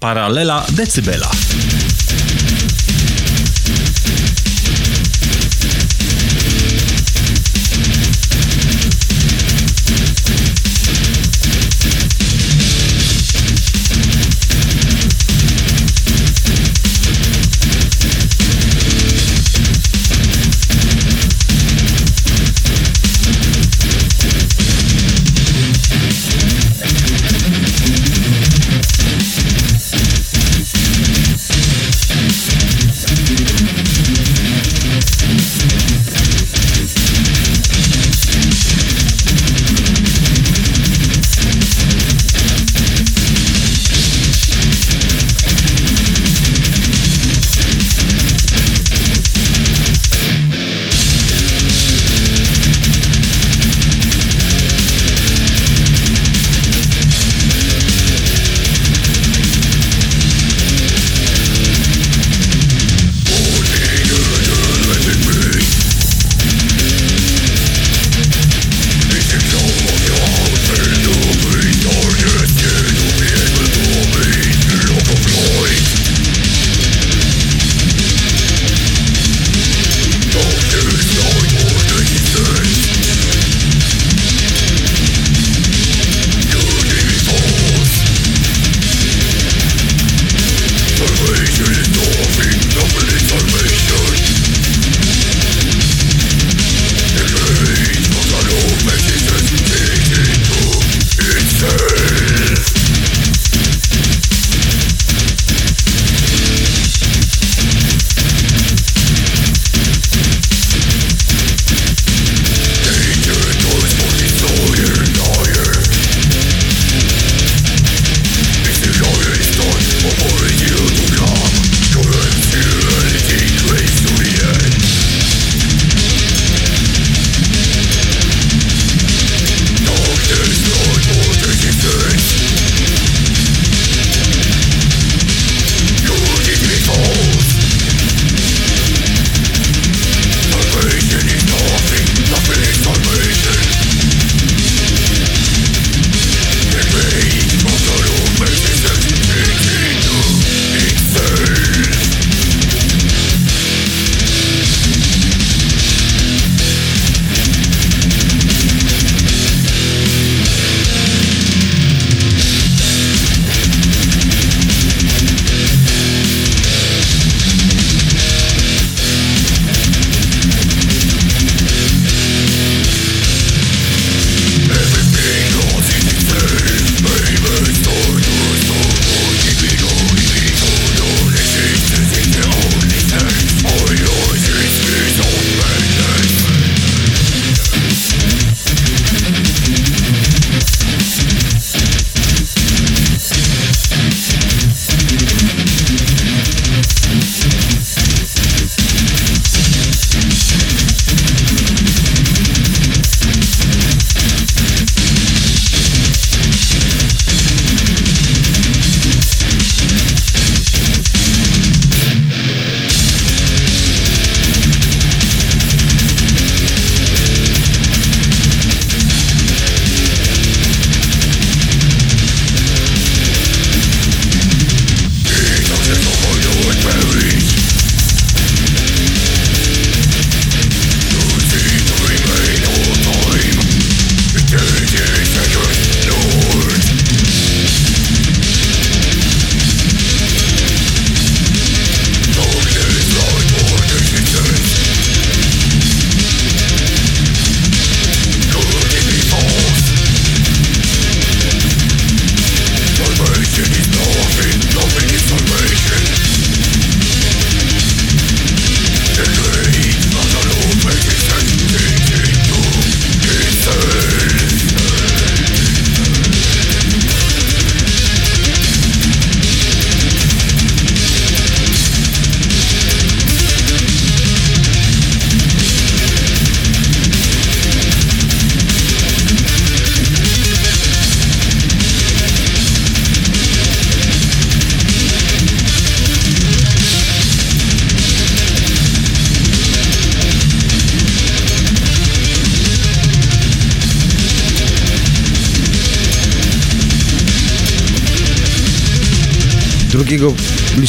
Paralela decybela.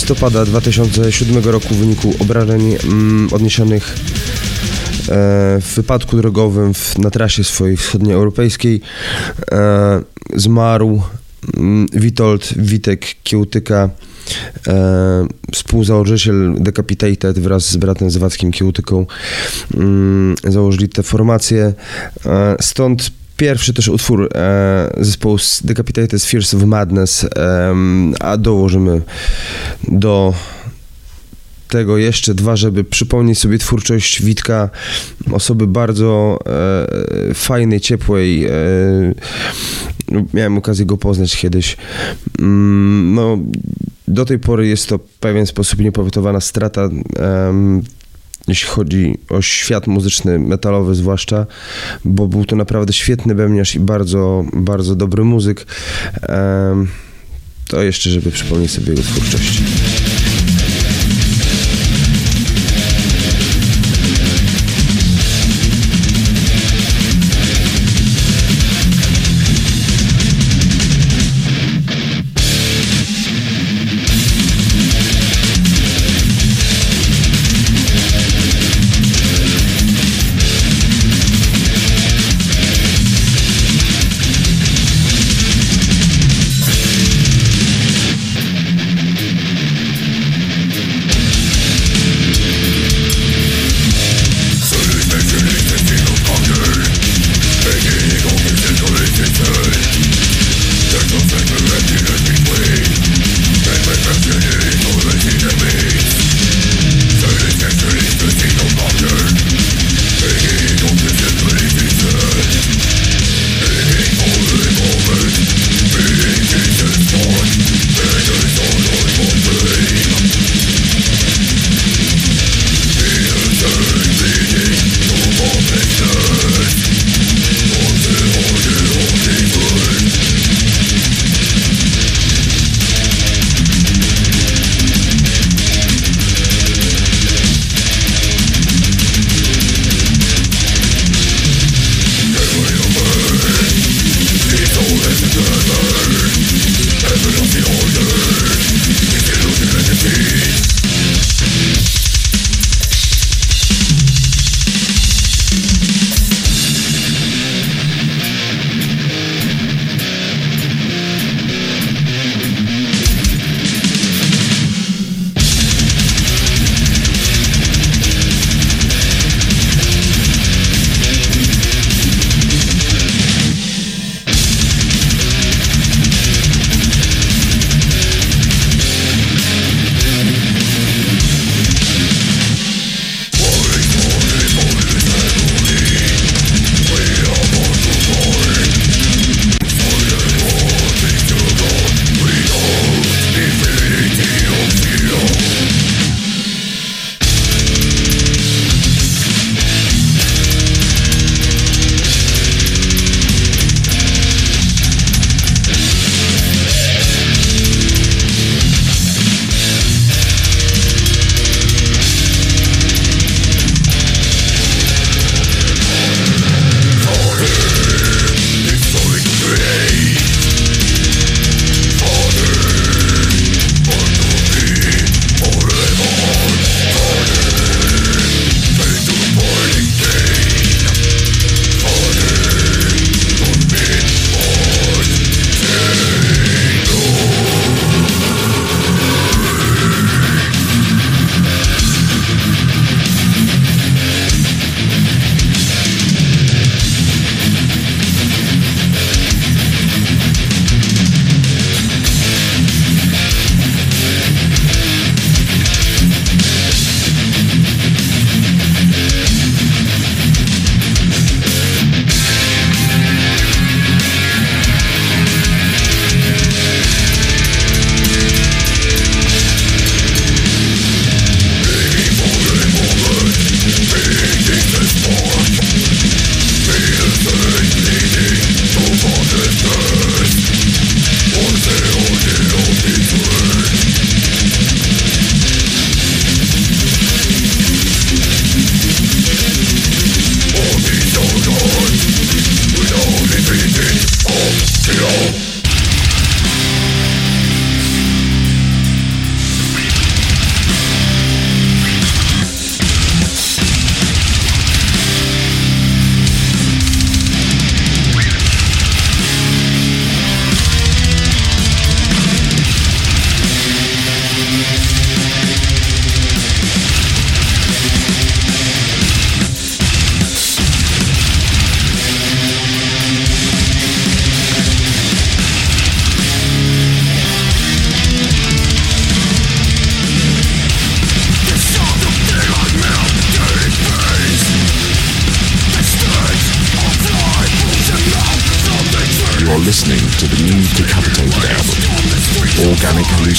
Listopada 2007 roku w wyniku obrażeń mm, odniesionych e, w wypadku drogowym w, na trasie swojej wschodnioeuropejskiej e, zmarł mm, Witold Witek Kiełtyka, e, współzałożyciel Decapitated wraz z bratem Zawadzkim Kiełtyką mm, założyli tę formację. E, stąd pierwszy też utwór e, zespołu Decapitated Fears of Madness, e, a dołożymy do tego jeszcze dwa, żeby przypomnieć sobie twórczość Witka, osoby bardzo e, fajnej, ciepłej. E, miałem okazję go poznać kiedyś. Mm, no, do tej pory jest to w pewien sposób niepowetowana strata, em, jeśli chodzi o świat muzyczny, metalowy zwłaszcza, bo był to naprawdę świetny bębniarz i bardzo, bardzo dobry muzyk. To jeszcze, żeby przypomnieć sobie jego twórczość. There's no fact that I didn't be way I might have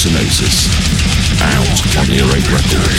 Hallucinosis, out on Earache Records.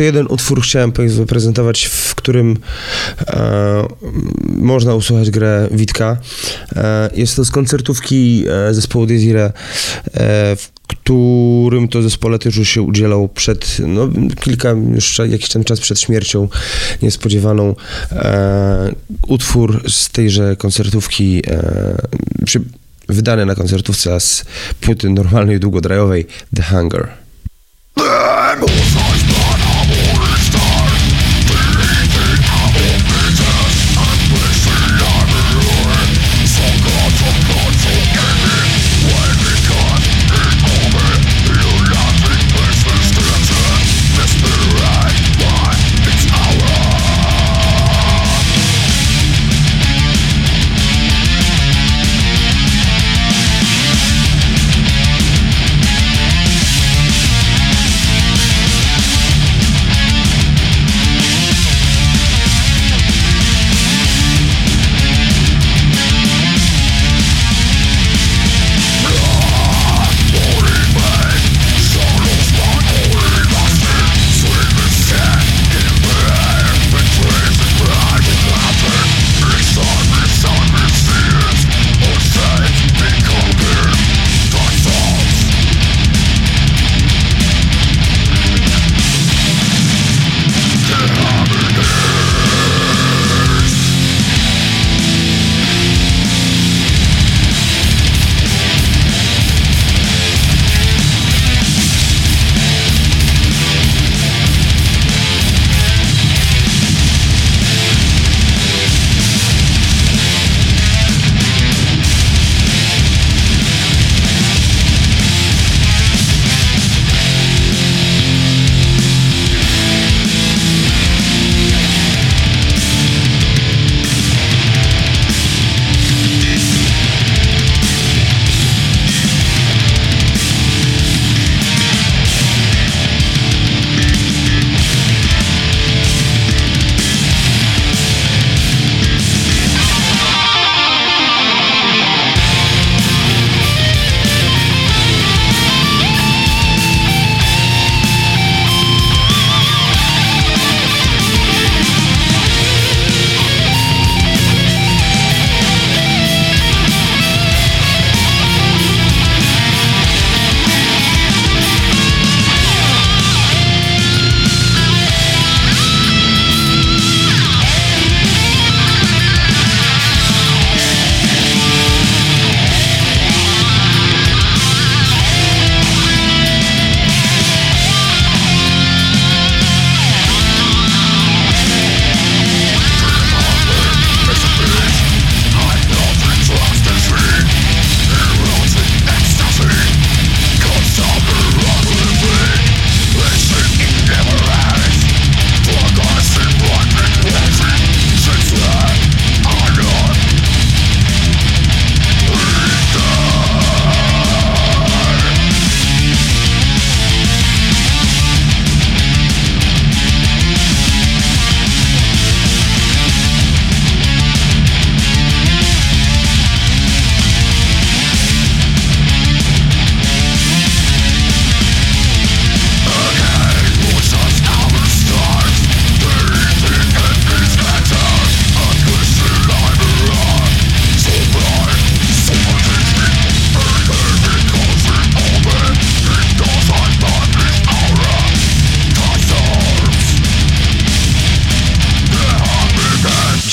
Jeszcze jeden utwór chciałem zaprezentować, w którym e, można usłuchać grę Witka. E, jest to z koncertówki e, zespołu Desire, e, w którym to zespole też już się udzielał przed, no kilka, już jakiś ten czas przed śmiercią niespodziewaną. E, utwór z tejże koncertówki e, przy, wydany na koncertówce z płyty normalnej, długodrajowej The Hunger.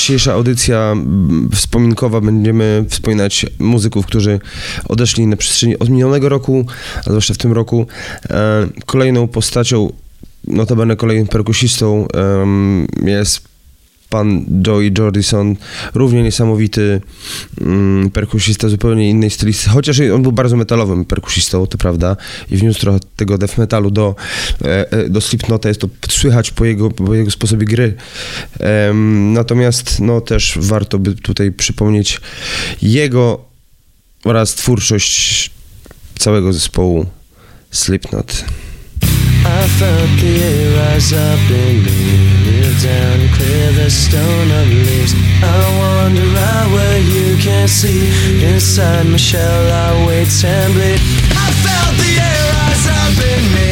Dzisiejsza audycja wspominkowa będziemy wspominać muzyków, którzy odeszli na przestrzeni od minionego roku, a zwłaszcza w tym roku. E, kolejną postacią, notabene kolejnym perkusistą jest pan Joey Jordison, równie niesamowity mm, perkusista, zupełnie innej stylisty, chociaż on był bardzo metalowym perkusistą, to prawda, i wniósł trochę tego death metalu do, e, e, do Slipknota, jest to słychać po jego, po jego sposobie gry. Em, natomiast no też warto by tutaj przypomnieć jego oraz twórczość całego zespołu Slipknot. I felt the air rise up in me, down clear stone of leaves. I wander out where you can't see. Inside my shell, I wait and bleed. I felt the air rise up in me,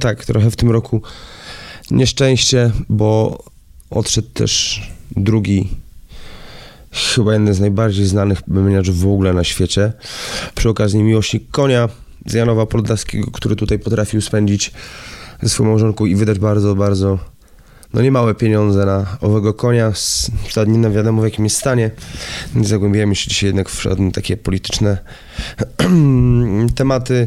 tak, trochę w tym roku nieszczęście, bo odszedł też drugi, chyba jeden z najbardziej znanych bębniarzy w ogóle na świecie. Przy okazji miłośnik konia z Janowa który tutaj potrafił spędzić ze swoją małżonką i wydać bardzo, bardzo no niemałe pieniądze na owego konia, nie wiadomo w jakim jest stanie. Nie zagłębiamy się dzisiaj jednak w żadne takie polityczne tematy.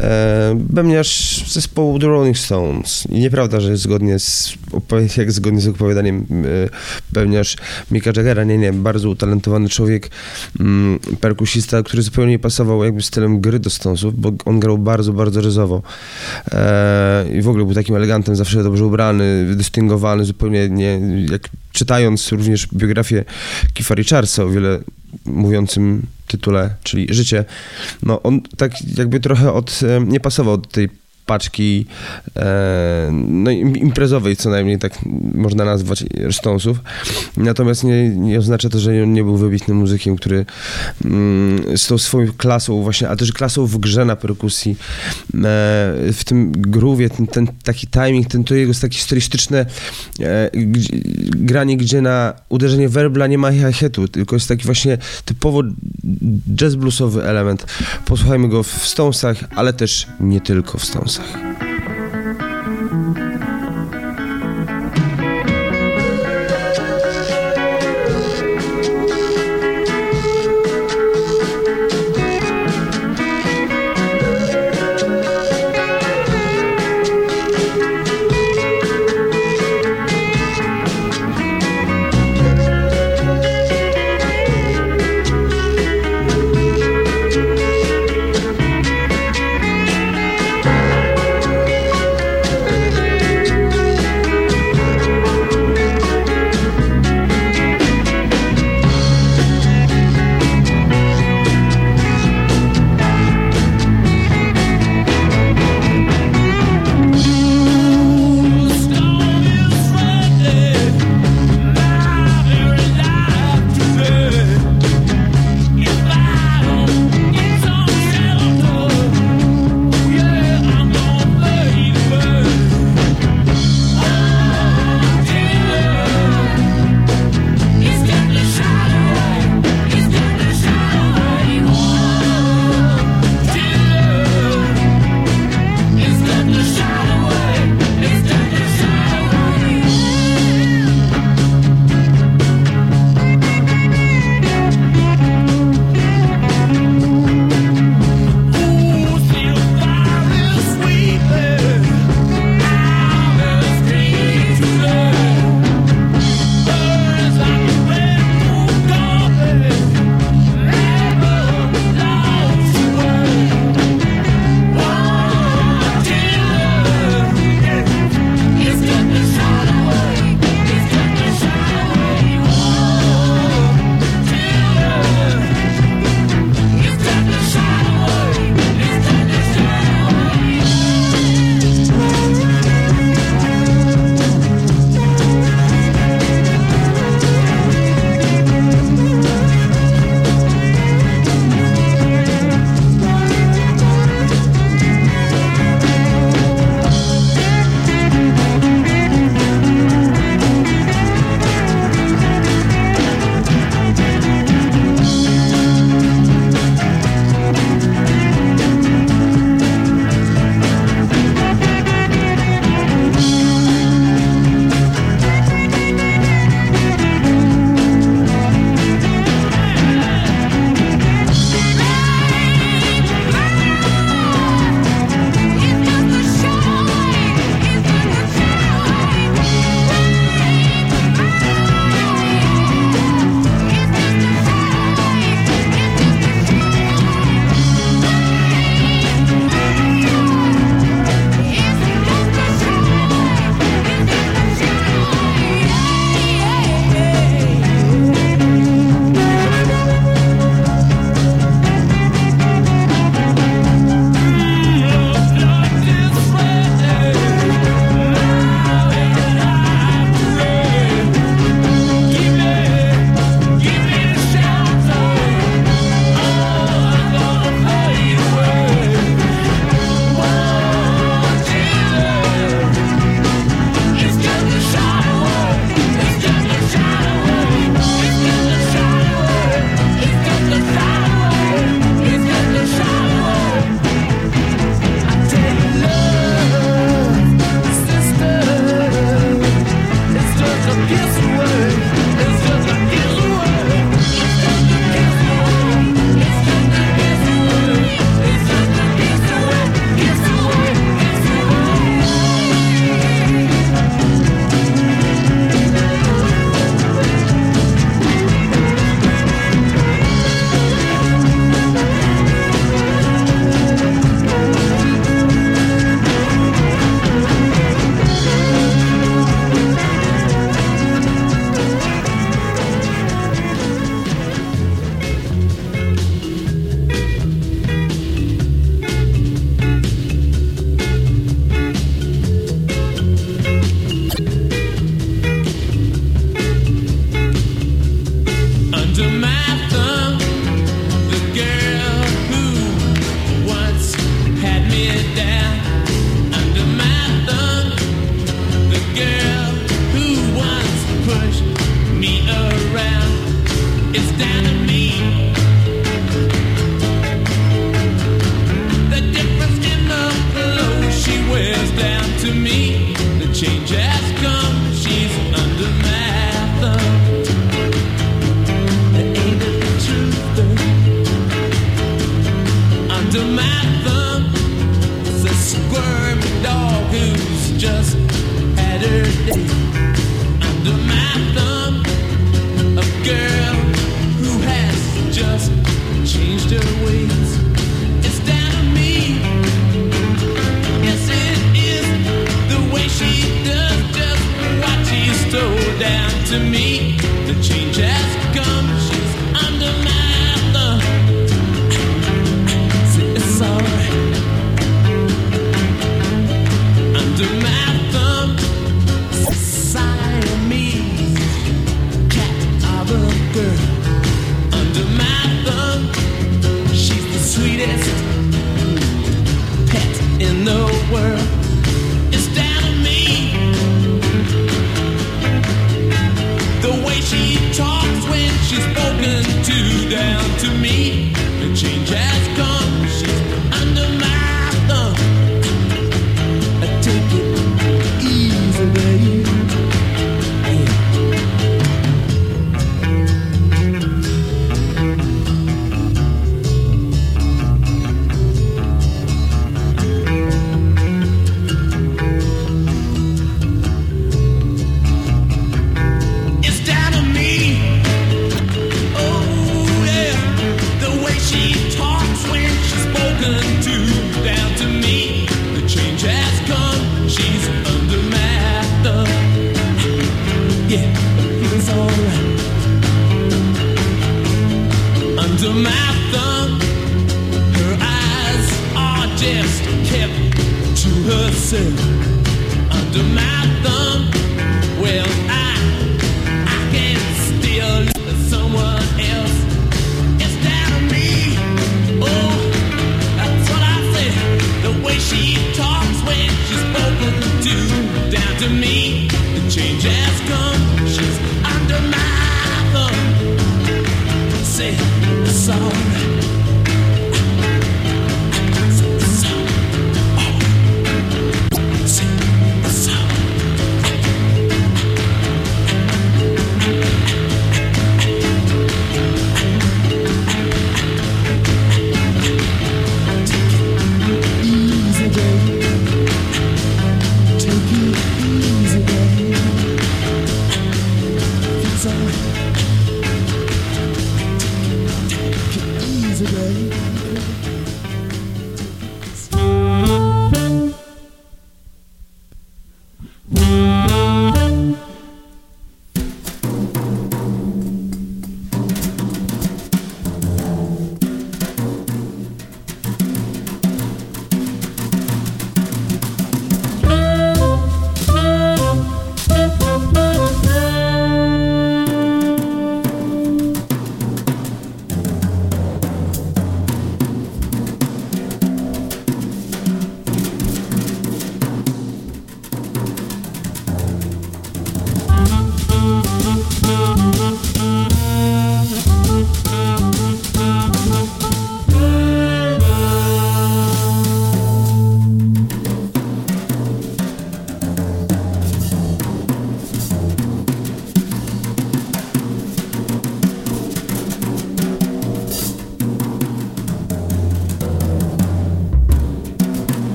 E, Bębniarz zespołu The Rolling Stones. I nieprawda, że zgodnie z, jak zgodnie z opowiadaniem e, bębniarz Micka Jaggera, nie, nie, bardzo utalentowany człowiek, mm, perkusista, który zupełnie nie pasował jakby stylem gry do Stonesów, bo on grał bardzo, bardzo ryzowo. E, I w ogóle był takim elegantem, zawsze dobrze ubrany, wydystyngowany, zupełnie nie, jak czytając również biografię Keitha Richardsa o wiele mówiącym tytule, czyli Życie, no on tak jakby trochę od, nie pasował do tej paczki e, no im- imprezowej co najmniej tak można nazwać Stonesów. Natomiast nie, nie oznacza to, że on nie był wybitnym muzykiem, który mm, z tą swoją klasą właśnie, a też klasą w grze na perkusji, e, w tym groove'ie, ten, ten taki timing, ten to jego takie stylistyczne e, granie, gdzie na uderzenie werbla nie ma hi-hatu, tylko jest taki właśnie typowo jazz bluesowy element. Posłuchajmy go w Stonesach, ale też nie tylko w Stonesach. I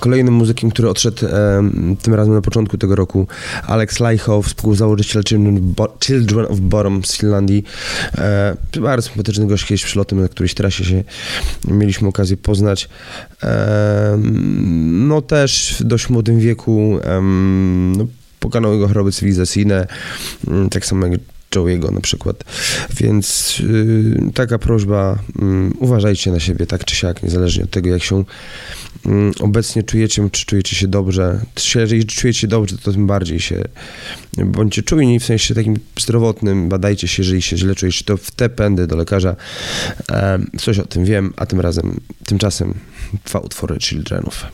Kolejnym muzykiem, który odszedł tym razem na początku tego roku, Alex Lajchow, współzałożyciel Children, of Bottom z Finlandii. E, bardzo sympatyczny gość, kiedyś przylotem na którejś trasie się mieliśmy okazję poznać. No też w dość młodym wieku no, pokonał jego choroby cywilizacyjne, mm, tak samo jak Joe'ego na przykład. Więc y, taka prośba, mm, uważajcie na siebie tak czy siak, niezależnie od tego, jak się obecnie czujecie, czy czujecie się dobrze. Jeżeli czujecie się dobrze, to tym bardziej się bądźcie czujni w sensie takim zdrowotnym, badajcie się, jeżeli się źle czujecie, to w te pędy do lekarza. Coś o tym wiem, a tym razem, tymczasem dwa utwory Childrenów.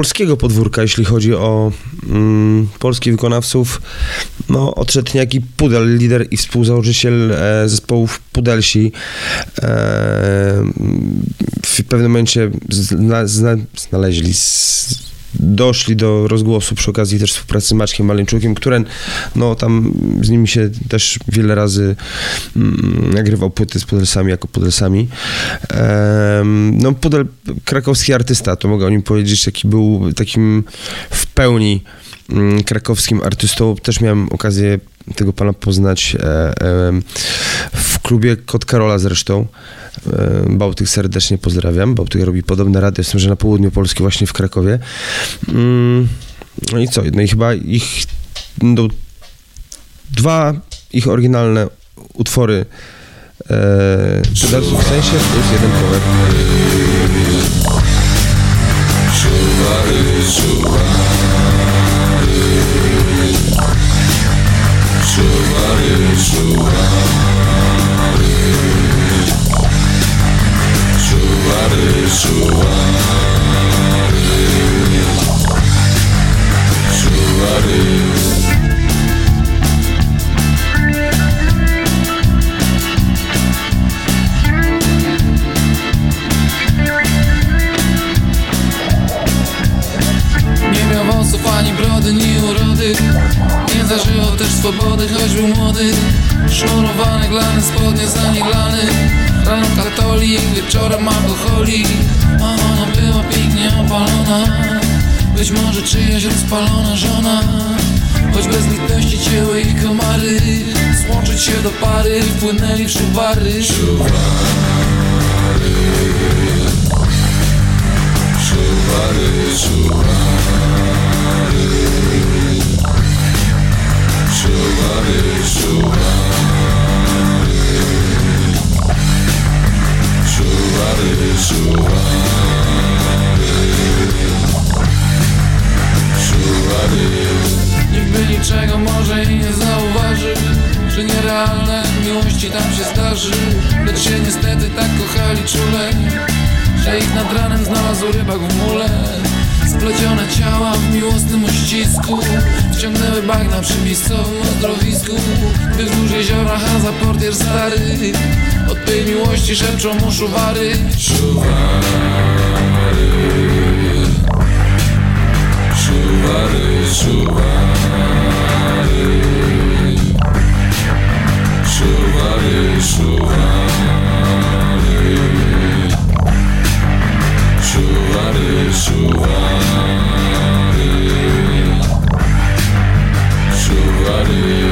Polskiego podwórka, jeśli chodzi o mm, polskich wykonawców, no odszedł niejaki Pudel, lider i współzałożyciel e, zespołów Pudelsi. E, w pewnym momencie zna, zna, znaleźli z, doszli do rozgłosu przy okazji też współpracy z Maćkiem Maleńczukiem, który no tam z nimi się też wiele razy mm, nagrywał płyty z Pudelsami jako Pudelsami. Em, no Pudel, krakowski artysta, to mogę o nim powiedzieć, taki był takim w pełni mm, krakowskim artystą. Też miałem okazję tego pana poznać e, e, w klubie Kot Karola zresztą. E, Bałtyk serdecznie pozdrawiam. Bałtyk robi podobne rady, jestem, że na południu Polski, właśnie w Krakowie. Mm, No i co? No i chyba ich no, dwa ich oryginalne utwory e, w sensie plus jeden cover. Nie miał wąsów zażywał też swobody, choć był młody. Sznurowane glany, spodnie zaniglany Rano katolik, wieczorem alkoholik A ona była pięknie opalona. Być może czyjaś rozpalona żona. Choć bez litości cięły ich komary. Złączyć się do pary, wpłynęli w szubary. Nikt by niczego może i nie zauważy Że nierealne miłości tam się zdarzy. Lecz się niestety tak kochali czule Że ich nad ranem znalazł rybak w mule. Splecione ciała w miłosnym uścisku Wciągnęły bagna przy miejscowym uzdrowisku By wzdłuż jeziora Haza portier stary tej miłości szepczą mu szuwary Nigdy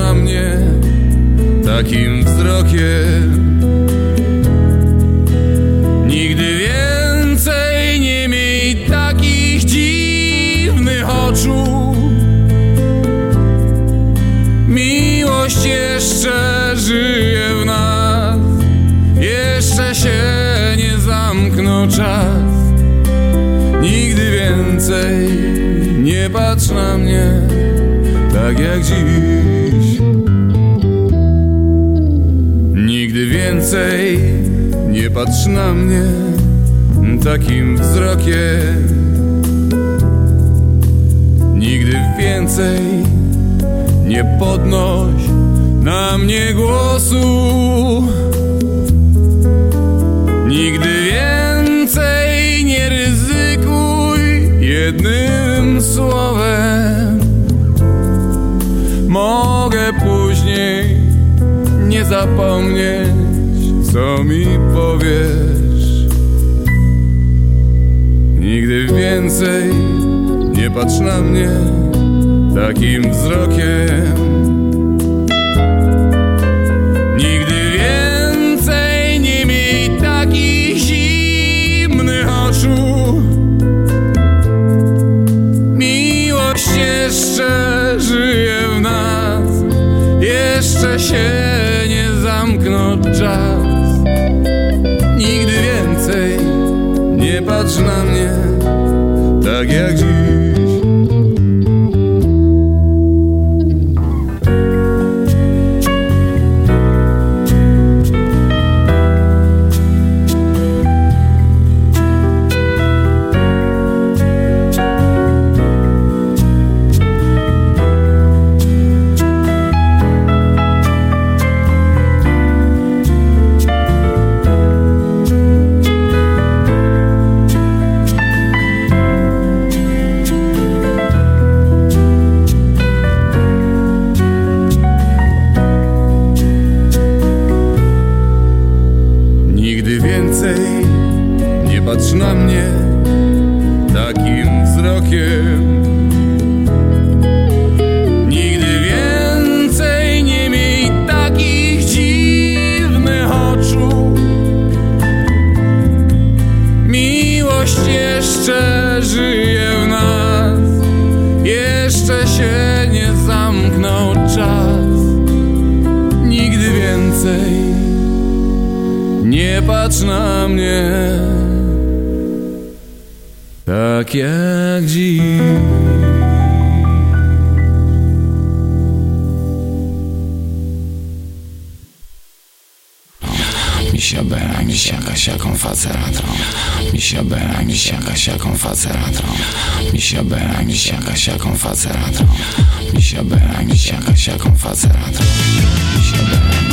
nie patrz takim wzrokiem. Takim więcej. Nie patrz na mnie tak jak dziś. Misia bera, misia kasiaką faceratą Misia bera, misia kasiaką faceratą Misia bera, misia kasiaką faceratą Misia bera, misia kasiaką faceratą Misia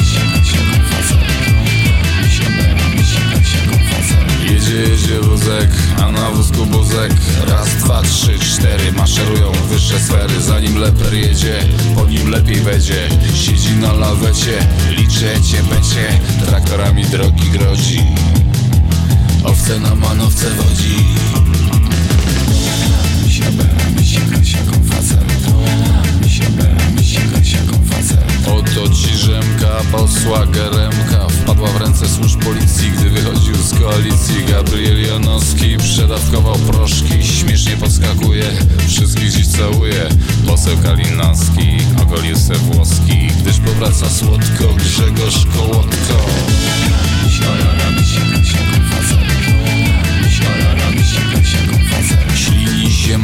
Jedzie, jedzie wózek, a na wózku buzek. Raz, dwa, trzy, cztery. Maszerują wyższe sfery. Zanim leper jedzie, po nim lepiej będzie. Siedzi na lawecie, liczy będzie. Traktorami drogi grodzi Owce na manowce wodzi. Misia bera, misia kasiaką Oto ci Rzemka posła Geremka. Wpadła w ręce służb policji, gdy wychodził z koalicji. Gabriel Janowski przedawkował proszki. Śmiesznie podskakuje, wszystkich dziś całuje. Poseł Kalinowski ogolił se włoski. Gdyż powraca słodko Grzegorz Kołotko. Misia Ślini się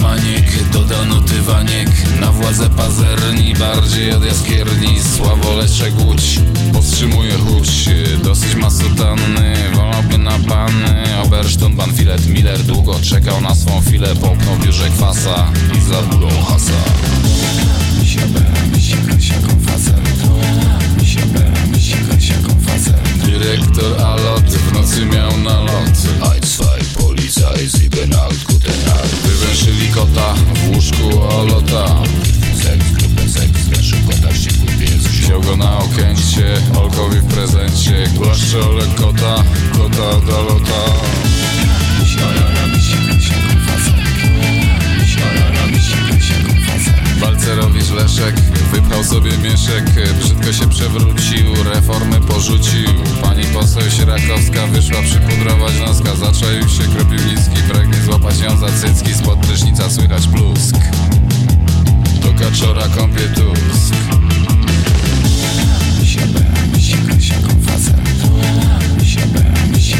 dodano tywaniek. Na władzę pazerni, bardziej od jaskierni. Sławoleczek Łódź, powstrzymuje chuć Dosyć ma sutanny, wolałby na panny Obersztun, Banfilet, Miller Długo czekał na swą chwilę Połknął biurze kwasa i za bólą hasa. Dyrektor Alot w nocy miał nalot. Zwei, Polizei, sieben, acht, guten Abend. Wywęszyli kota w łóżku Olota Sechs, Gruppe sechs, weszł kota wściekły pies. Wziął go na okęcie, Olkowi w prezencie Głaszcze Olek kota, kota do lota bera, misia Balcerowicz Leszek wypchał sobie mieszek Brzydko się przewrócił, reformy porzucił. Pani poseł Sierakowska wyszła przypudrować noska Zaczaił się Kropiwnicki, pragnie złapać ją za cycki Spod prysznica słychać plusk. Do kaczora kąpie tusk. Misia bera, misia kasiaką faceratą Misia bera, misia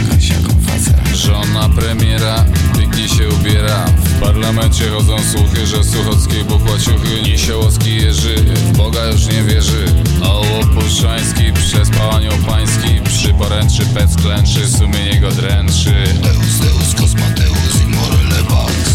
Żona premiera pięknie się ubiera. W parlamencie chodzą słuchy, że Suchockiej buchła ciuchy Niesiołowski Jerzy w Boga już nie wierzy. A Opuszczański przespał anioł pański Przy poręczy pec klęczy, sumienie go dręczy. Deus, Deus, Los Mateus i Morele Bax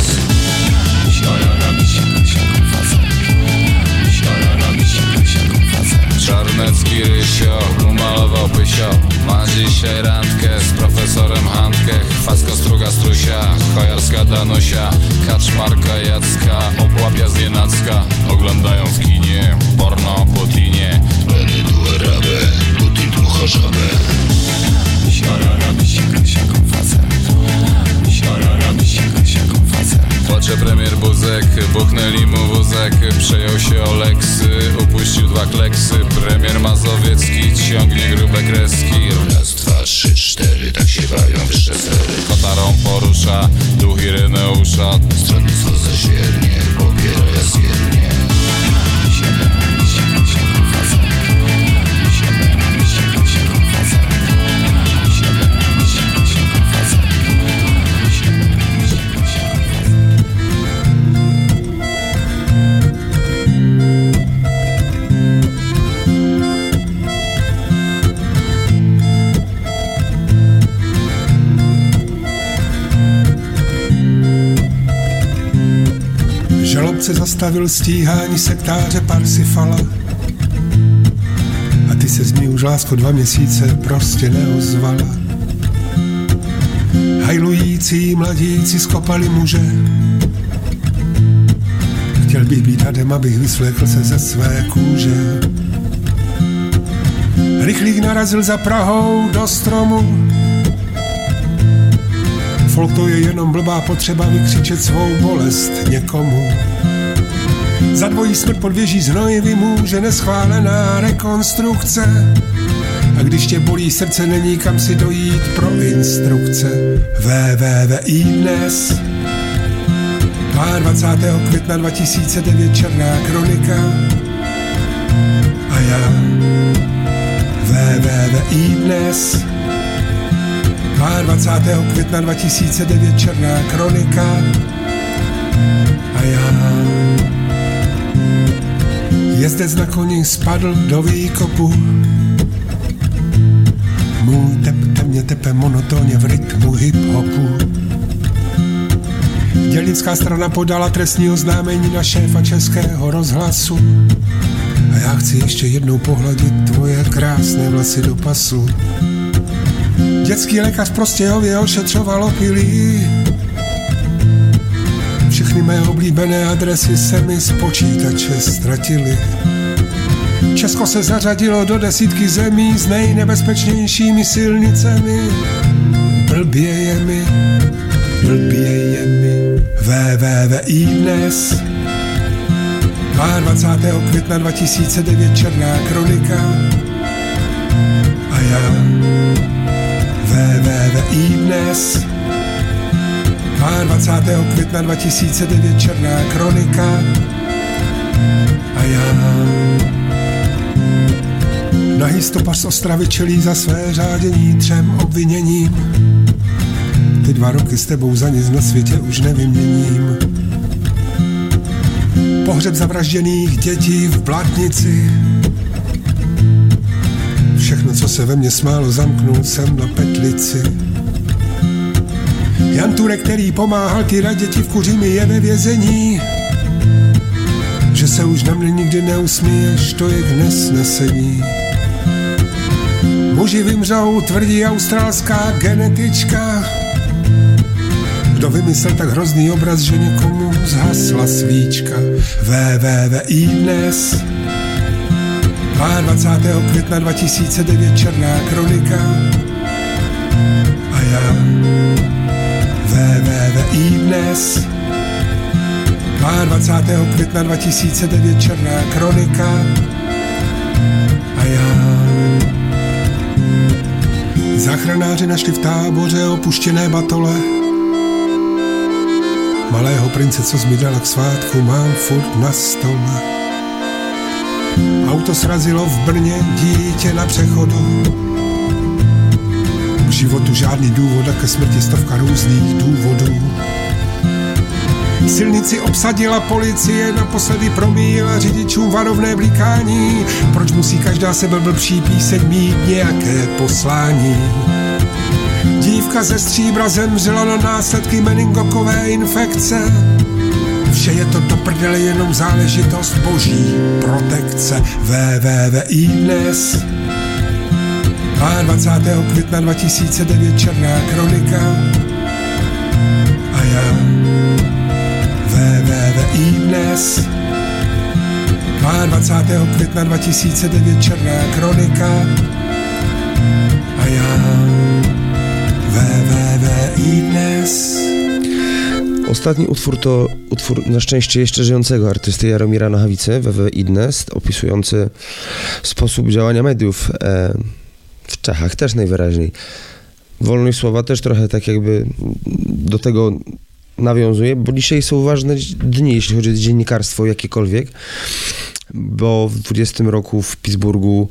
Czarnecki Rysio umalował pysio Ma dzisiaj randkę z profesorem Handkę Chwacko struga strusia, chojarska Danusia. Kaczmarka Jacka, obłapia z Nienacka Oglądają w kinie, porno po tinie. Leny Duerabe, Putin dmucha żabę Misiora robi siaka siaką facet. Misiora robi siaka siaką facet Płacze premier Buzek, buchnęli mu wózek Przejął się Oleksy, upuścił dwa kleksy. Premier Mazowiecki ciągnie grube kreski. Raz, dwa, trzy, cztery, tak się bawią wyższe sery Kotarą porusza, duch Ireneusza. Stronnictwo zaświernie, zastavil stíhání sektáře Parsifala. A ty se z ní už lásko dva měsíce prostě neozvala. Hajlující mladíci skopali muže. Chtěl bych být hadem, abych vysvlékl se ze své kůže. Rychlík narazil za Prahou do stromu. Folk to je jenom blbá potřeba vykřičet svou bolest někomu. Za dvojí smrt pod věží znoj vymůže neschválená rekonstrukce. A když tě bolí srdce, není kam si dojít pro instrukce. VVVI dnes 22. května 2009 Černá kronika a já VVVI dnes 22. května 2009 Černá kronika a já Jezdec na koni spadl do výkopu Můj tep temně tepe monotónně v rytmu hip-hopu Dělnická strana podala trestní oznámení na šéfa českého rozhlasu a já chci ještě jednou pohladit tvoje krásné vlasy do pasu. Dětský lékař prostě hově ošetřoval opilí. Všechny mé oblíbené adresy se mi z počítače ztratily. Česko se zařadilo do desítky zemí s nejnebezpečnějšími silnicemi. Blbě je mi, blbě je mi. VVVI dnes 22. května 2009 Černá kronika a já VVVI dnes 22. května 2009 Černá kronika a já Nahý stopař z Ostravy čelí za své řádění třem obviněním. Ty dva roky s tebou za nic na světě už nevyměním. Pohřeb zavražděných dětí v Blátnici. Všechno, co se ve mně smálo, zamknul jsem na petlici. Jan Turek, který pomáhal ty děti v Kuřimi, je ve vězení. Že se už na mě nikdy neusmíješ, to je k nesnesení. Muži vymřou, tvrdí australská genetička. Kdo vymyslel tak hrozný obraz, že někomu zhasla svíčka? VVVI dnes 22. května 2009 Černá kronika a já VVVI dnes 22. května 2009 Černá kronika a já Záchranáři našli v táboře opuštěné batole Malého prince, co zmidala k svátku, mám furt na stole. Auto srazilo v Brně dítě na přechodu. Životu žádný důvod a ke smrti stovka různých důvodů. Silnici obsadila policie, naposledy promíjela řidičům varovné blikání. Proč musí každá sebe blbší píseň mít nějaké poslání? Dívka ze stříbra zemřela na následky meningokové infekce. Vše je to do prdele jenom záležitost boží protekce. VVVI dnes 22. května 2009 Černá kronika a já VVVI dnes 22. května 2009 Černá kronika a já VVVI dnes Ostatni utwór to utwór na szczęście jeszcze żyjącego artysty Jaromira Nochawicy, WW Idnest, opisujący sposób działania mediów e, Czechach też najwyraźniej. Wolność słowa też trochę tak jakby do tego nawiązuje, bo dzisiaj są ważne dni, jeśli chodzi o dziennikarstwo jakiekolwiek, bo w 20 roku w Pittsburghu,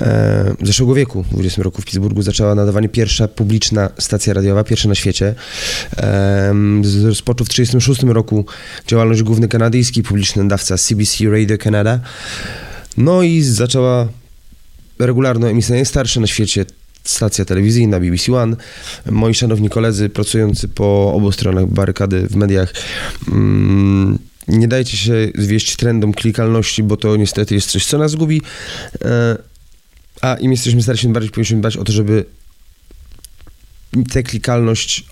e, zeszłego wieku, w 20 roku w Pittsburghu zaczęła nadawanie pierwsza publiczna stacja radiowa, pierwsza na świecie. E, rozpoczął w 36 roku działalność główny kanadyjski publiczny nadawca CBC Radio Canada. No i zaczęła regularną emisję najstarsza na świecie stacja telewizyjna BBC One. Moi szanowni koledzy pracujący po obu stronach barykady w mediach mm, nie dajcie się zwieść trendom klikalności, bo to niestety jest coś, co nas gubi. E, a im jesteśmy starsi, tym bardziej powinniśmy dbać o to, żeby tę klikalność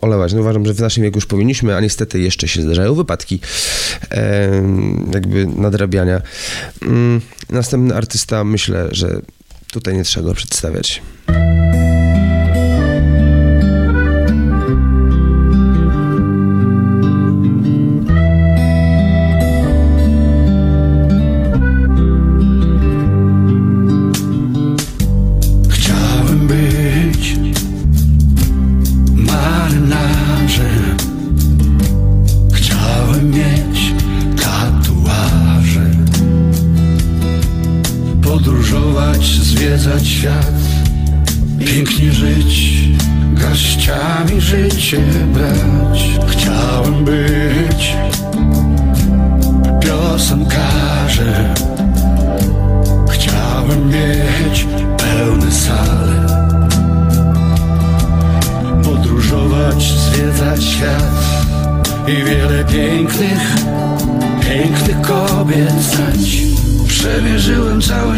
olewać. No uważam, że w naszym wieku już powinniśmy, a niestety jeszcze się zdarzają wypadki e, jakby nadrabiania. Mm, następny artysta, myślę, że tutaj nie trzeba go przedstawiać.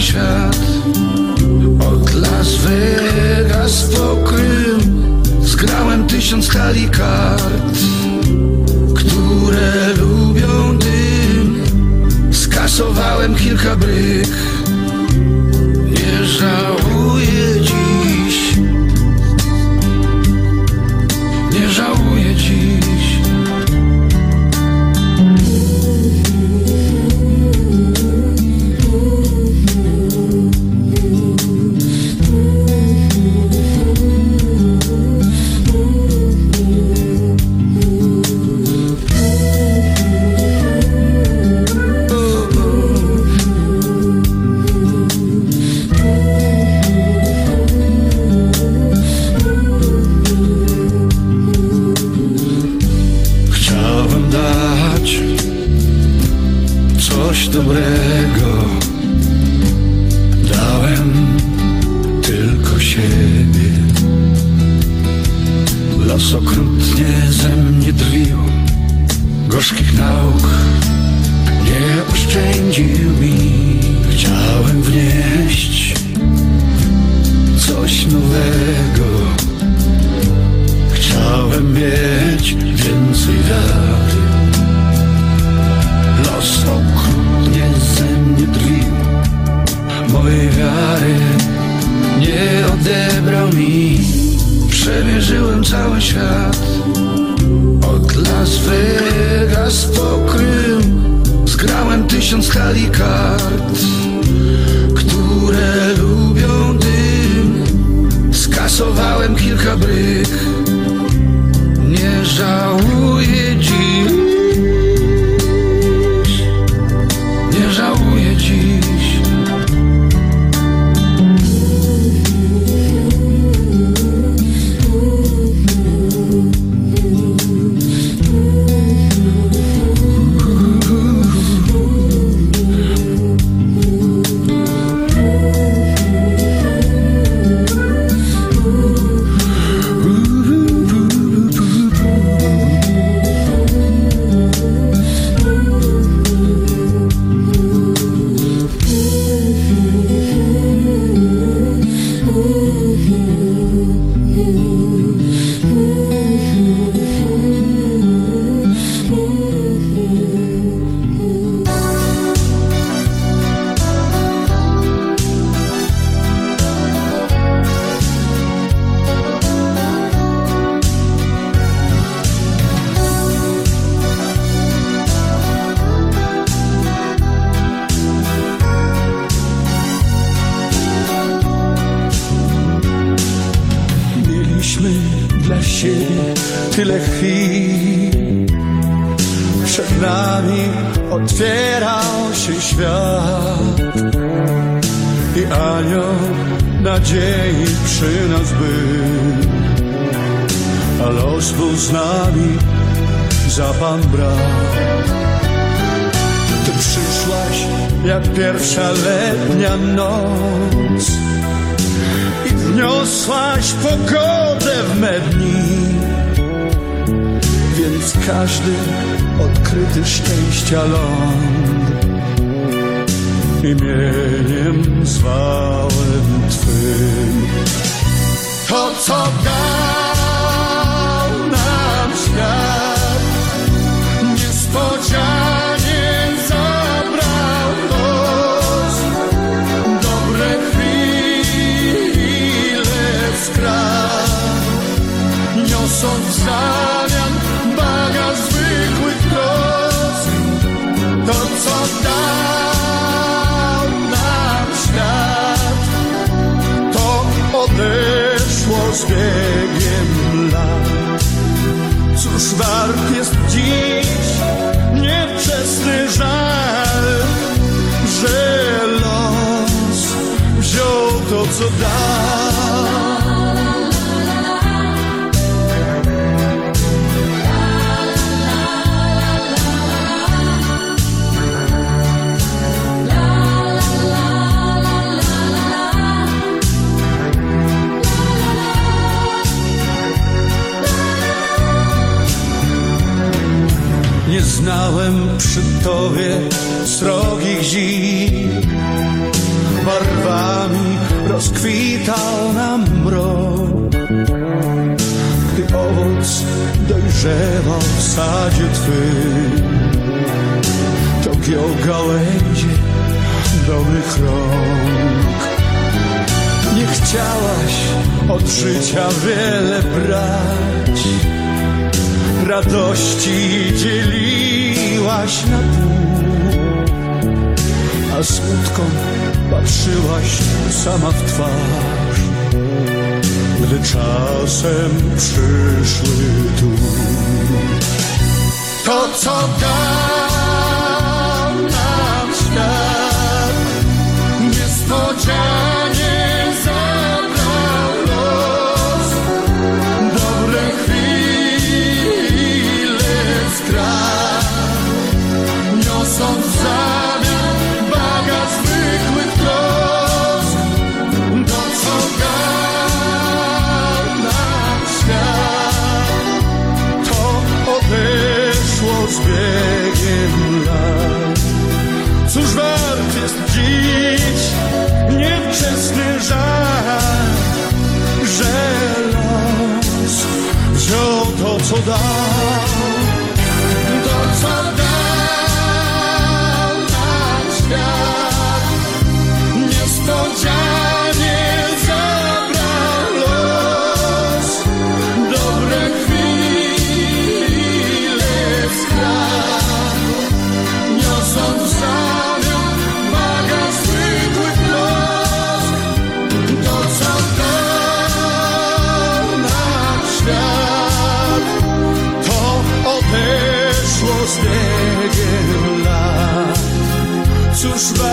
Świat. Od Las Vegas po Krym Zgrałem tysiąc talii kart Które lubią dym. Skasowałem kilka bryk nie żałuję letnia noc i wniosłaś pogodę w me dni. Więc każdy odkryty szczęścia ląd imieniem zwałem Twym. To, co dał z biegiem lat. Cóż wart jest dziś niewczesny żal, że los wziął to, co dał. Znałem przy tobie srogich zim Barwami rozkwitał nam mrok Gdy owoc dojrzewał w sadzie twym To gałęzie do rąk. Nie chciałaś od życia wiele brać radości dzieliłaś na pół, a smutkom patrzyłaś sama w twarz, gdy czasem przyszły tu. To, co to,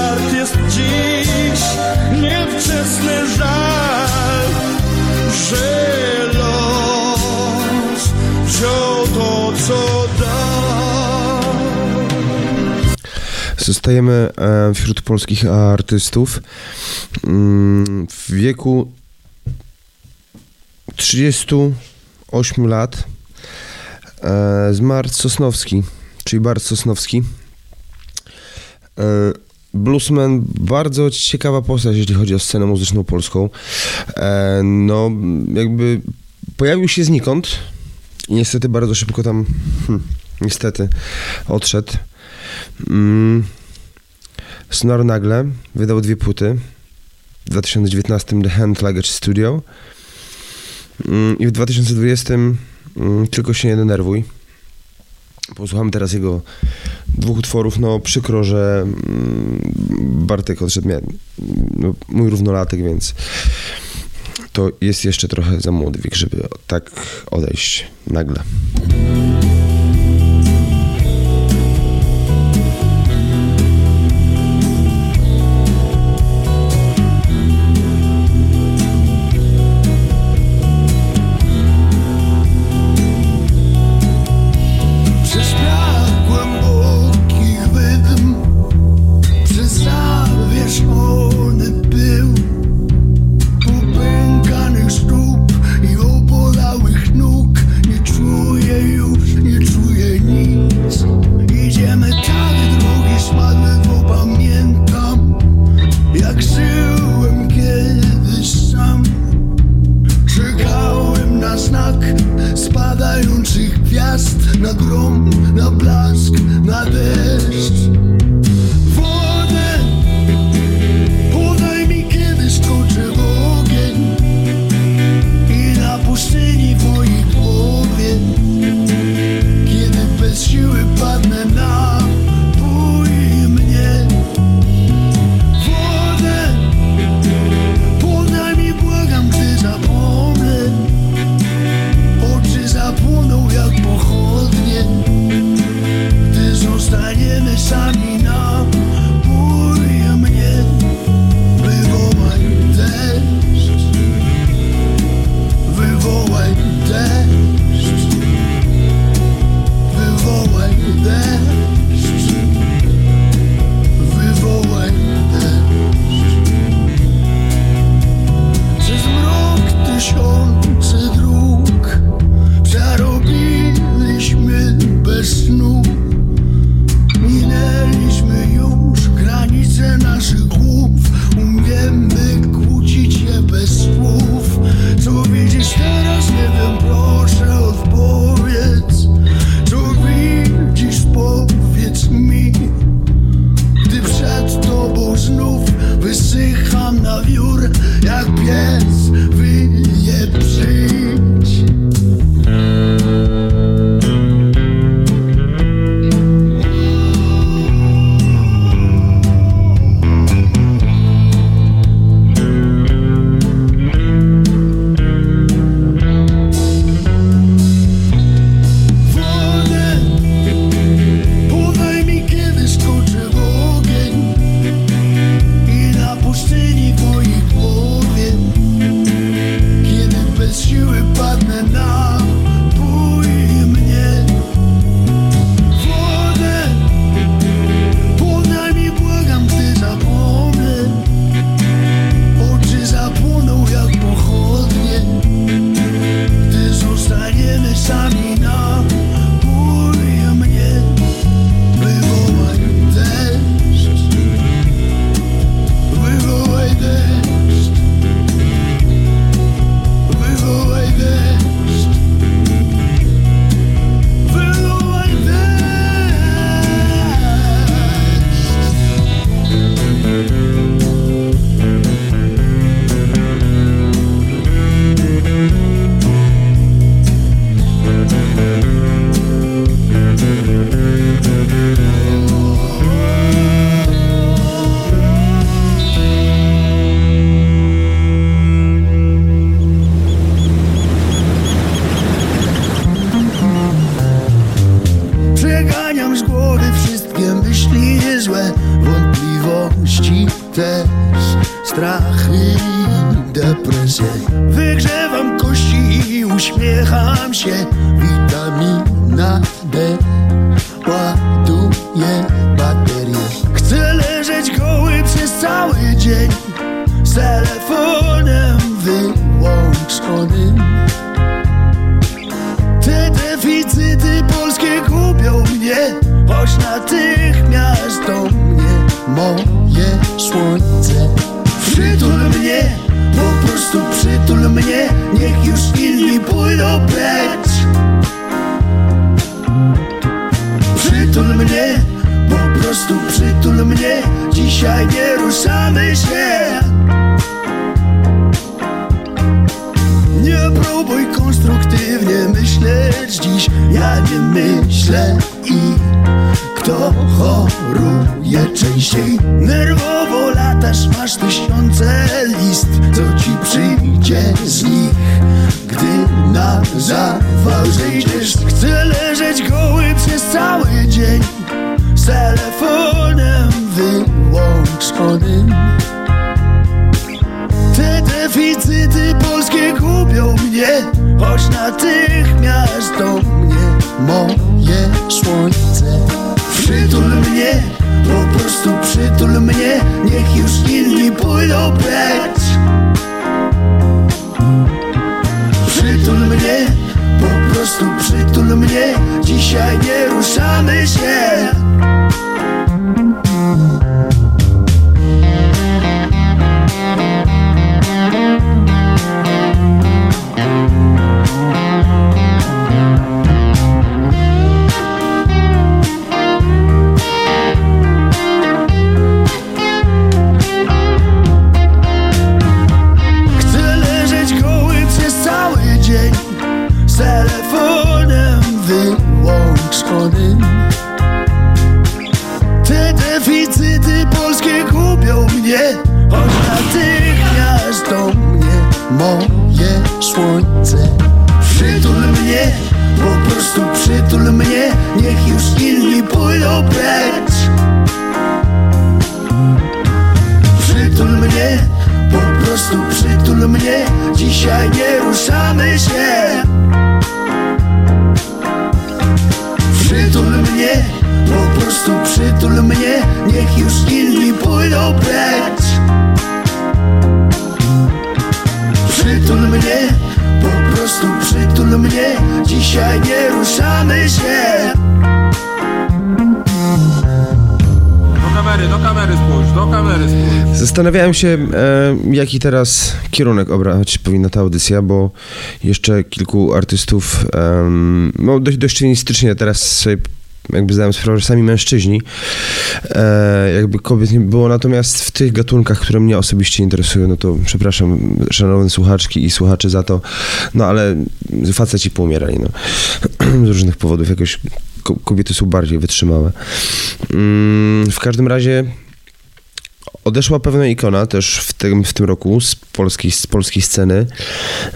Wart jest dziś niewczesny żal, że los wziął to, co. Zostajemy e, wśród polskich artystów. Mm, W wieku 38 lat e, zmarł Sosnowski, czyli Bart Sosnowski. Bluesman, bardzo ciekawa postać, jeśli chodzi o scenę muzyczną polską. E, No, jakby pojawił się znikąd i niestety bardzo szybko tam, hm, niestety, odszedł. Mm. Snor nagle wydał dwie płyty. W 2019 The Hand Luggage Studio Mm, i w 2020 mm, Tylko się nie denerwuj. Posłuchamy teraz jego dwóch utworów. No przykro, że mm, Bartek odszedł, mia- no, mój równolatek, więc to jest jeszcze trochę za młody wiek, żeby tak odejść nagle. Zastanawiałem się, e, jaki teraz kierunek obrać powinna ta audycja, bo jeszcze kilku artystów, em, no dość, dość stylistycznie teraz sobie jakby zdałem sprawę, że sami mężczyźni, e, jakby kobiet nie było, natomiast w tych gatunkach, które mnie osobiście interesują, no to przepraszam szanowne słuchaczki i słuchacze za to, no ale faceci poumierali, no. Z różnych powodów, jakoś ko- kobiety są bardziej wytrzymałe. Mm, w każdym razie odeszła pewna ikona też w tym, w tym roku z polskiej, z polskiej sceny,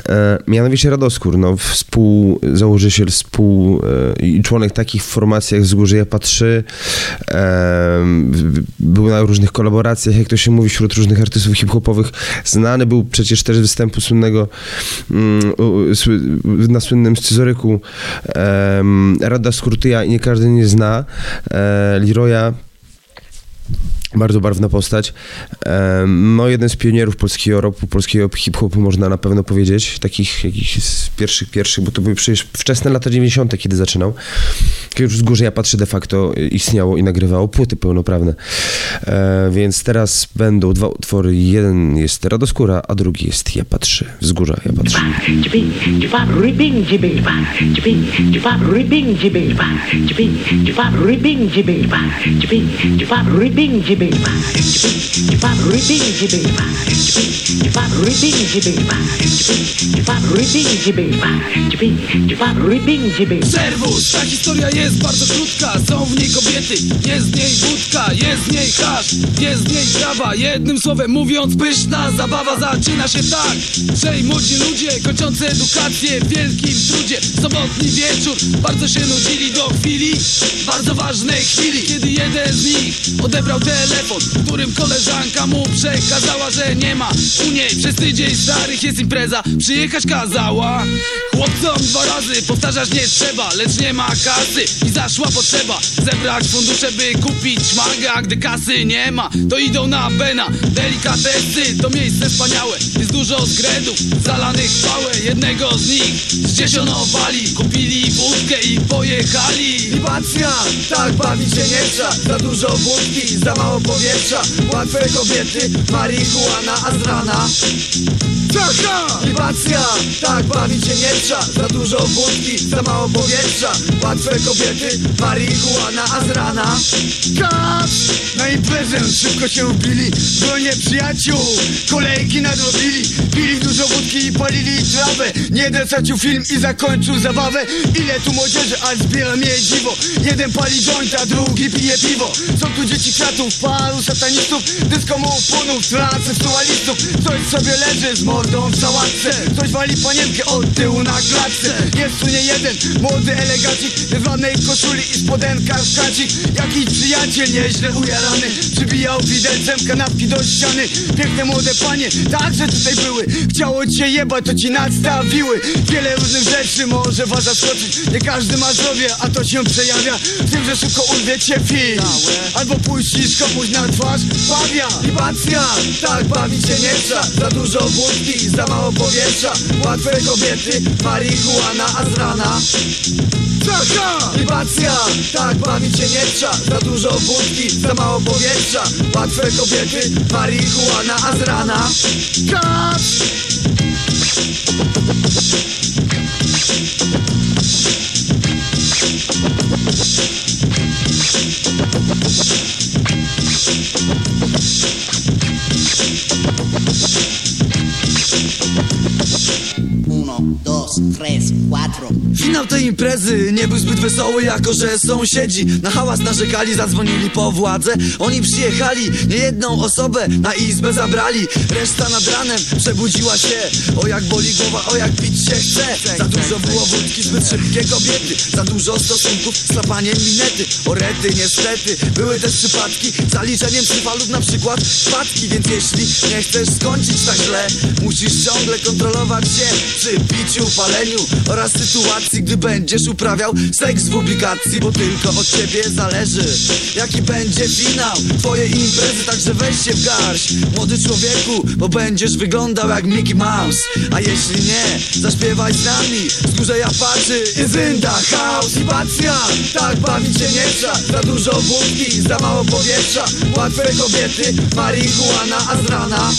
e, mianowicie Radoskór, no, współzałożyciel, współ e, i członek takich formacji jak Wzgórze Japa-3, e, był na różnych kolaboracjach, jak to się mówi, wśród różnych artystów hip-hopowych, znany był przecież też występu słynnego mm, na słynnym scyzoryku e, Rada Skurtyja i nie każdy nie zna, e, Leroya bardzo barwna postać. No, jeden z pionierów polskiego rapu, polskiego hip-hopu, można na pewno powiedzieć. Takich jakichś z pierwszych, pierwszych, bo to były przecież wczesne lata 90., kiedy zaczynał. Kiedy już z górze ja patrzę de facto y, istniało i nagrywało płyty pełnoprawne. E, więc teraz będą dwa utwory. Jeden jest Radoskóra, a drugi jest Ja patrzę. Wzgórza Ja patrzę. Serwus, ta historia jest bardzo krótka. Są w niej kobiety, jest w niej wódka Jest w niej hasz, jest w niej trawa. Jednym słowem mówiąc, pyszna zabawa Zaczyna się tak, że młodzi ludzie Kończący edukację w wielkim trudzie. Sobotni wieczór, bardzo się nudzili Do chwili, bardzo ważnej chwili. Kiedy jeden z nich odebrał telefon W którym koleżanka mu przekazała, że nie ma U niej. Przez tydzień starych jest impreza Przyjechać kazała. Chłopcom dwa razy powtarzać nie trzeba Lecz nie ma kasy. I zaszła potrzeba Zebrać fundusze by kupić manga A gdy kasy nie ma to idą na Bena Delikatesy to miejsce wspaniałe Jest dużo zgredów zalanych pałę. Jednego z nich zdziesionowali Kupili wódkę i pojechali. Libacja, tak bawić się nie trzeba Za dużo wódki, za mało powietrza Łatwe kobiety, marihuana, a z rana. Libacja, tak bawić się nie trzeba Za dużo wódki, za mało powietrza. Łatwe kobiety, marihuana, a z rana. Kat! Na imprezę szybko się ubili Bronie przyjaciół, kolejki nadrobili. Pili dużo wódki i palili trawę. Jeden stracił film i zakończył zabawę. Ile tu młodzieży, a zbiera mnie dziwo. Jeden pali jointa, drugi pije piwo. Są tu dzieci kwiatów, paru satanistów Dyskomów, punów, transseksualistów Coś sobie leży z mordą w sałatce. Coś wali panienkę od tyłu na klatce. Jest tu nie jeden młody elegacik W ładnej koszuli i spodenkach w kacik Jakiś przyjaciel nieźle ujarany Przybijał widelcem kanapki do ściany. Piękne młode panie także tutaj były. Chciało cię jebać, to ci nadstawiły. Wiele różnych rzeczy może was zaskoczyć. Nie każdy ma zdrowie, a to się przejawia W tym, że szybko urwie cię film. Albo puścisz komuś na twarz Bawia Libacja, tak bawić się nie trzeba Za dużo wódki, za mało powietrza. Łatwe kobiety, marihuana, a z rana. Libacja, tak bawić się nie trzeba Za dużo wódki, za mało powietrza. Łatwe kobiety, marihuana, a z rana. Kat! Finał tej imprezy nie był zbyt wesoły, jako że sąsiedzi na hałas narzekali, zadzwonili po władzę. Oni przyjechali, niejedną osobę na izbę zabrali. Reszta nad ranem przebudziła się. O jak boli głowa, o jak pić się chce. Za dużo było wódki, zbyt szybkie kobiety. Za dużo stosunków, slapaniem minety. Orety, niestety, były też przypadki. Zaliczeniem lub na przykład wpadki. Więc jeśli nie chcesz skończyć tak źle, musisz ciągle kontrolować się przy piciu, paleniu oraz sytuacji, gdy będziesz uprawiał seks w publikacji, bo tylko od ciebie zależy, jaki będzie finał. Twojej imprezy, także weź się w garść, młody człowieku, bo będziesz wyglądał jak Mickey Mouse, a jeśli nie, zaśpiewaj z nami, wzgórze Apaczy, is in the house, libacja, tak bawić się nie trzeba, za dużo wódki, za mało powietrza, łatwe kobiety, marihuana, a z rana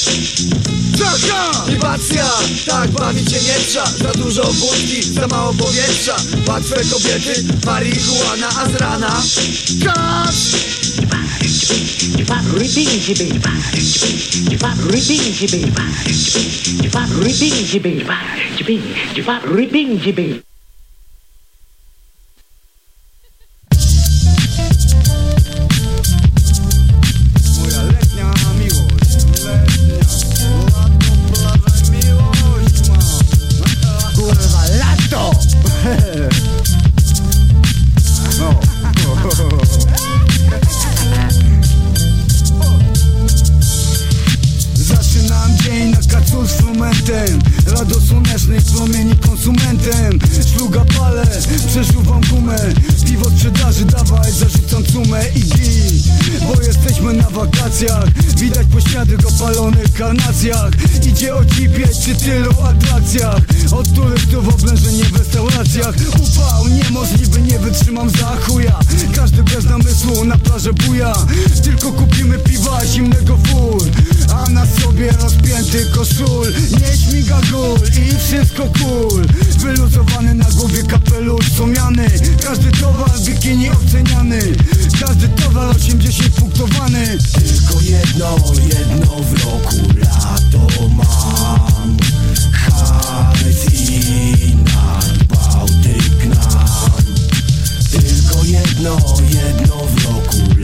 Libacja, tak bawić się nie trzeba Za dużo wódki, za mało powietrza Łatwe kobiety, marihuana, a z rana! Moja Zaczynam dzień na kacu z frumentem Rado słonecznych promieni konsumentem. Szluga palę, przeżuwam gumę. Piwo sprzedaży dawaj, zarzucam sumę i git. Bo jesteśmy na wakacjach Widać po śniadych opalonych karnacjach. Idzie ocipieć przy tylu atrakcjach? Od których to w oblężenie w restauracjach? Upał niemożliwy, nie wytrzymam za chuja. Każdy bez namysłu na plażę buja. Tylko kupimy piwa zimnego fur A na sobie rozpięty koszul Nie śmiga gól i wszystko cool. Wyluzowany na głowie kapelusz comiany Każdy towar bikini oceniany. Każdy towar 80 punktowany. Tylko jedno, jedno w roku lato mam. Harys i Bałtyk nam. Tylko jedno, jedno w roku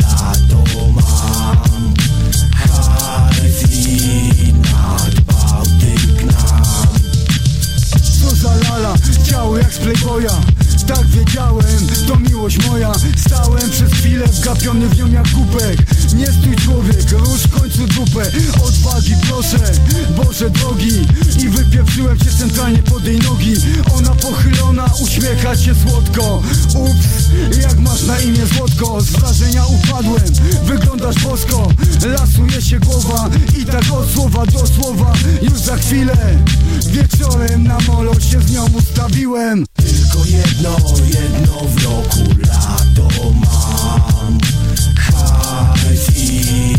Co za lala, ciało jak z playboya Tak wiedziałem, to miłość moja. Stałem przez chwilę wgapiony w nią jak kubek Nie stój człowiek, rusz w końcu dupę. Odwagi proszę, Boże drogi. I wypieprzyłem cię centralnie pod jej nogi. Ona pochylona, uśmiecha się słodko. Ups, jak masz na imię Złotko? Z wrażenia upadłem, wyglądasz bosko. Lasuje się głowa. I tak od słowa do słowa. Już za chwilę, wieczorem na molo się z nią ustawiłem jedno, jedno w roku lato mam. Harys i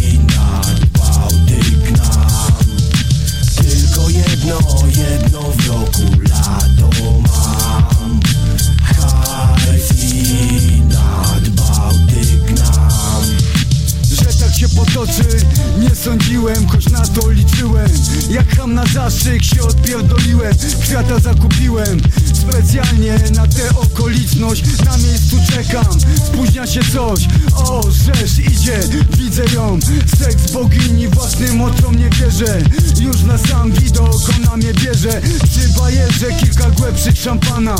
Jak ham na zastrzyk się odpierdoliłem Kwiata zakupiłem. Specjalnie na tę okoliczność Na miejscu czekam. Spóźnia się coś O, rzesz idzie Widzę ją. Seks bogini własnym oczom nie wierzę. Już na sam widok ona mnie bierze. Przy bajerze kilka głębszych szampana.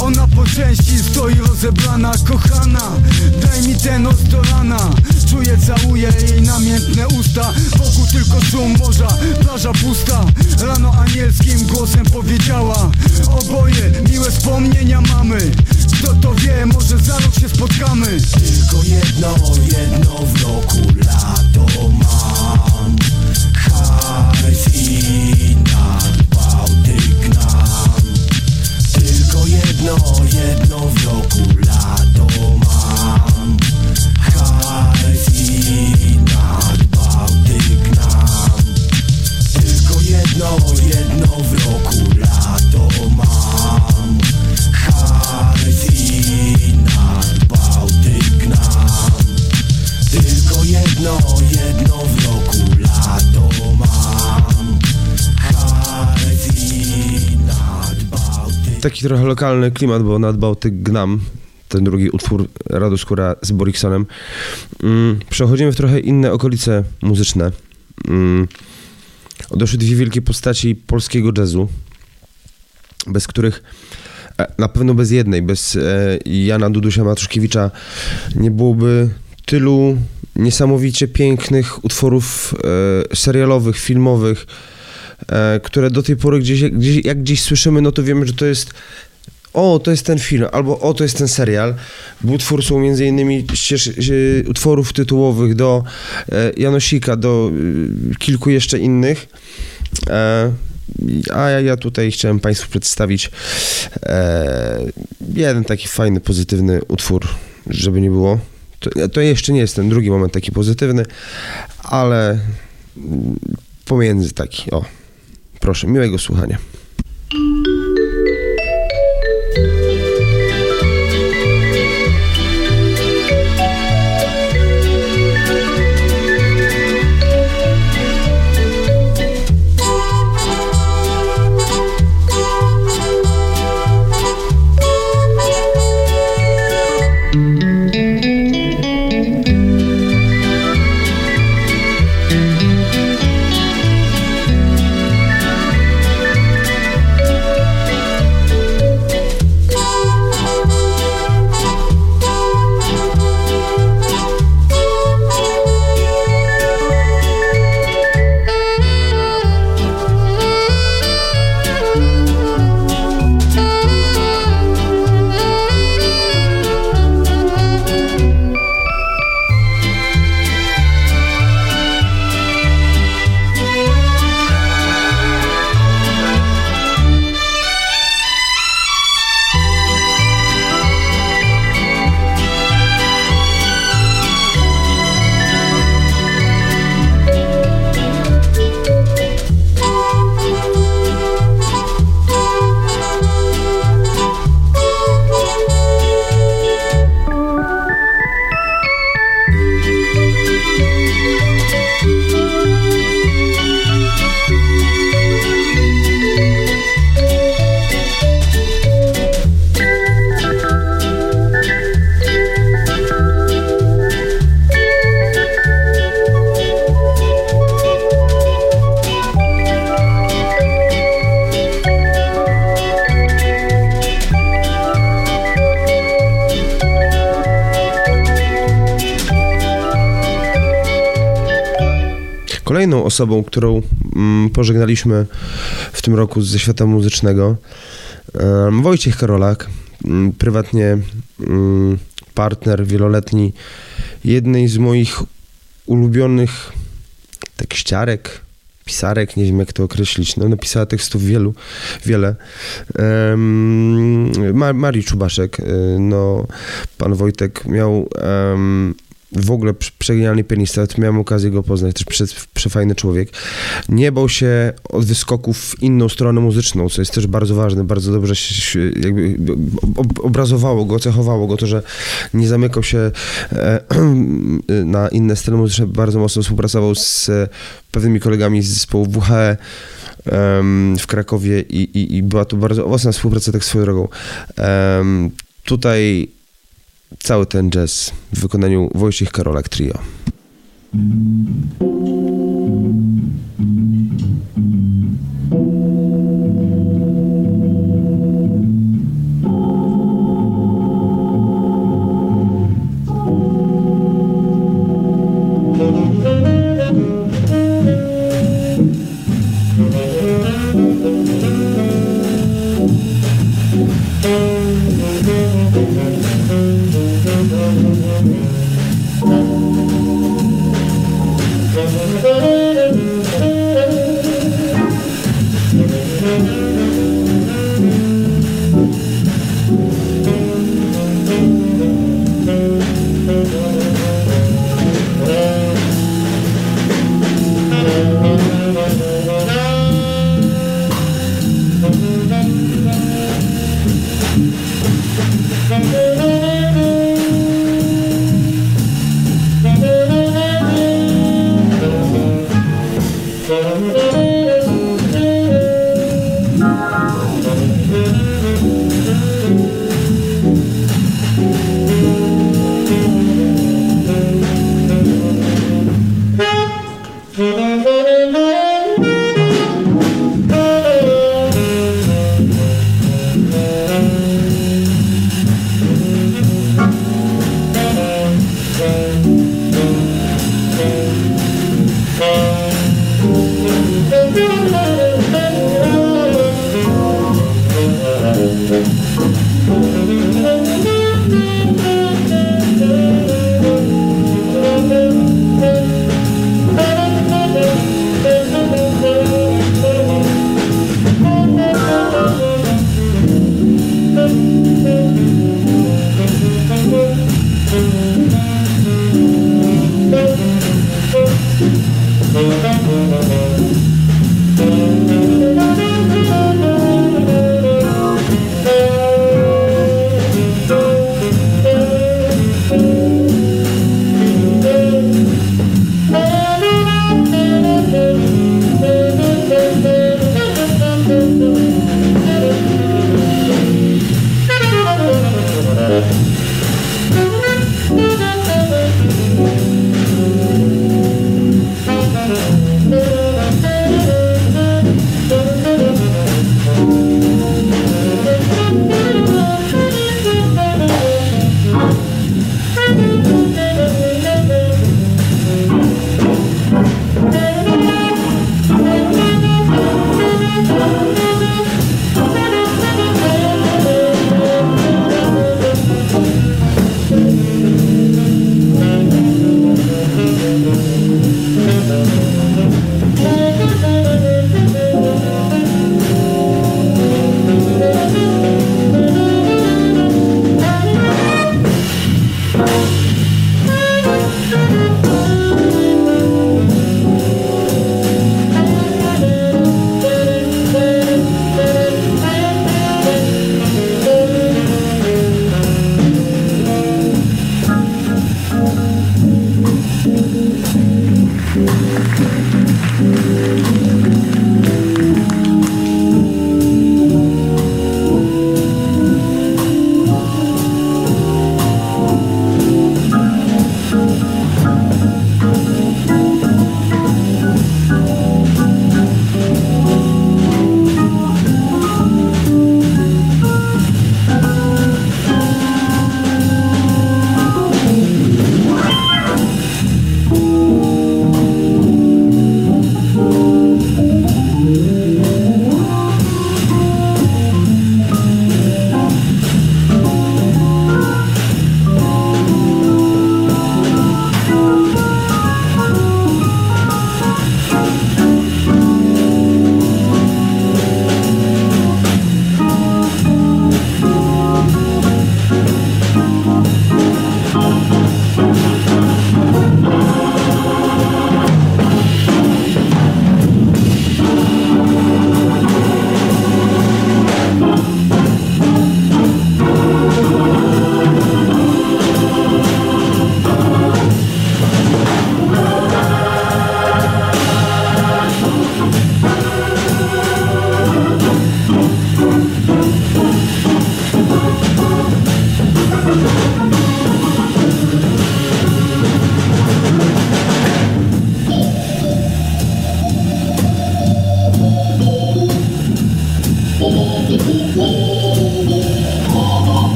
Ona po części stoi rozebrana Kochana. Daj mi ten ostolana Czuję, całuję jej namiętne usta. Wokół tylko szum morza, plaża pusta. Rano anielskim głosem powiedziała Oboje miłe wspomnienia mamy. Kto to wie, może za rok się spotkamy. Tylko jedno, jedno w roku lato mam. Hajs i nad Bałtyk nam. Tylko jedno, jedno w roku lato Taki trochę lokalny klimat, bo nad Bałtyk gnam. Ten drugi utwór Radoskóra z Boriksonem. Mm, przechodzimy w trochę inne okolice muzyczne. Mm, odeszły dwie wielkie postaci polskiego jazzu, bez których e, na pewno bez jednej, bez e, Jana Dudusia Matuszkiewicza nie byłoby tylu niesamowicie pięknych utworów e, serialowych, filmowych, które do tej pory gdzieś, gdzieś, jak gdzieś słyszymy, no to wiemy, że to jest o, to jest ten film, albo o, to jest ten serial. Był twórcą między innymi ścież, e, utworów tytułowych do e, Janosika, do e, kilku jeszcze innych. E, a ja, ja tutaj chciałem Państwu przedstawić e, jeden taki fajny, pozytywny utwór, żeby nie było. To, to jeszcze nie jest ten drugi moment taki pozytywny, ale pomiędzy taki, o. Proszę, miłego słuchania. Osobą, którą mm, pożegnaliśmy w tym roku ze świata muzycznego, Wojciech Karolak, mm, prywatnie mm, partner wieloletni jednej z moich ulubionych tekściarek, pisarek, nie wiem jak to określić, no napisała tekstów wielu, wiele. Um, Ma- Marii Czubaszek, y, no pan Wojtek miał em, w ogóle prze- przegenialny pianista, miałem okazję go poznać, też prze, przefajny człowiek. Nie bał się od wyskoków w inną stronę muzyczną, co jest też bardzo ważne, bardzo dobrze się, jakby ob, obrazowało go, cechowało go to, że nie zamykał się e, na inne sceny muzyczne, bardzo mocno współpracował z pewnymi kolegami z zespołu WHE w Krakowie i, i, i była to bardzo owocna współpraca tak swoją drogą. Tutaj cały ten jazz w wykonaniu Wojciech Karolak Trio.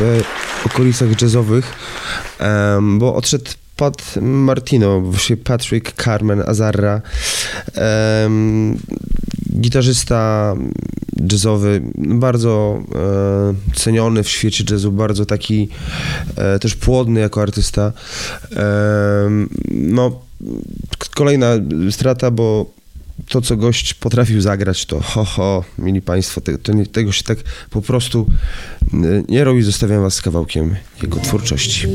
W okolicach jazzowych, bo odszedł Pat Martino, właściwie Patrick Carmen Azarra, gitarzysta jazzowy, bardzo e, ceniony w świecie jazzu, bardzo taki e, też płodny jako artysta. No, kolejna strata, bo to, co gość potrafił zagrać, to ho, ho, mili państwo, te, to nie, tego się tak po prostu y, nie robi. Zostawiam was z kawałkiem jego twórczości.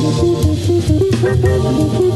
Thank you.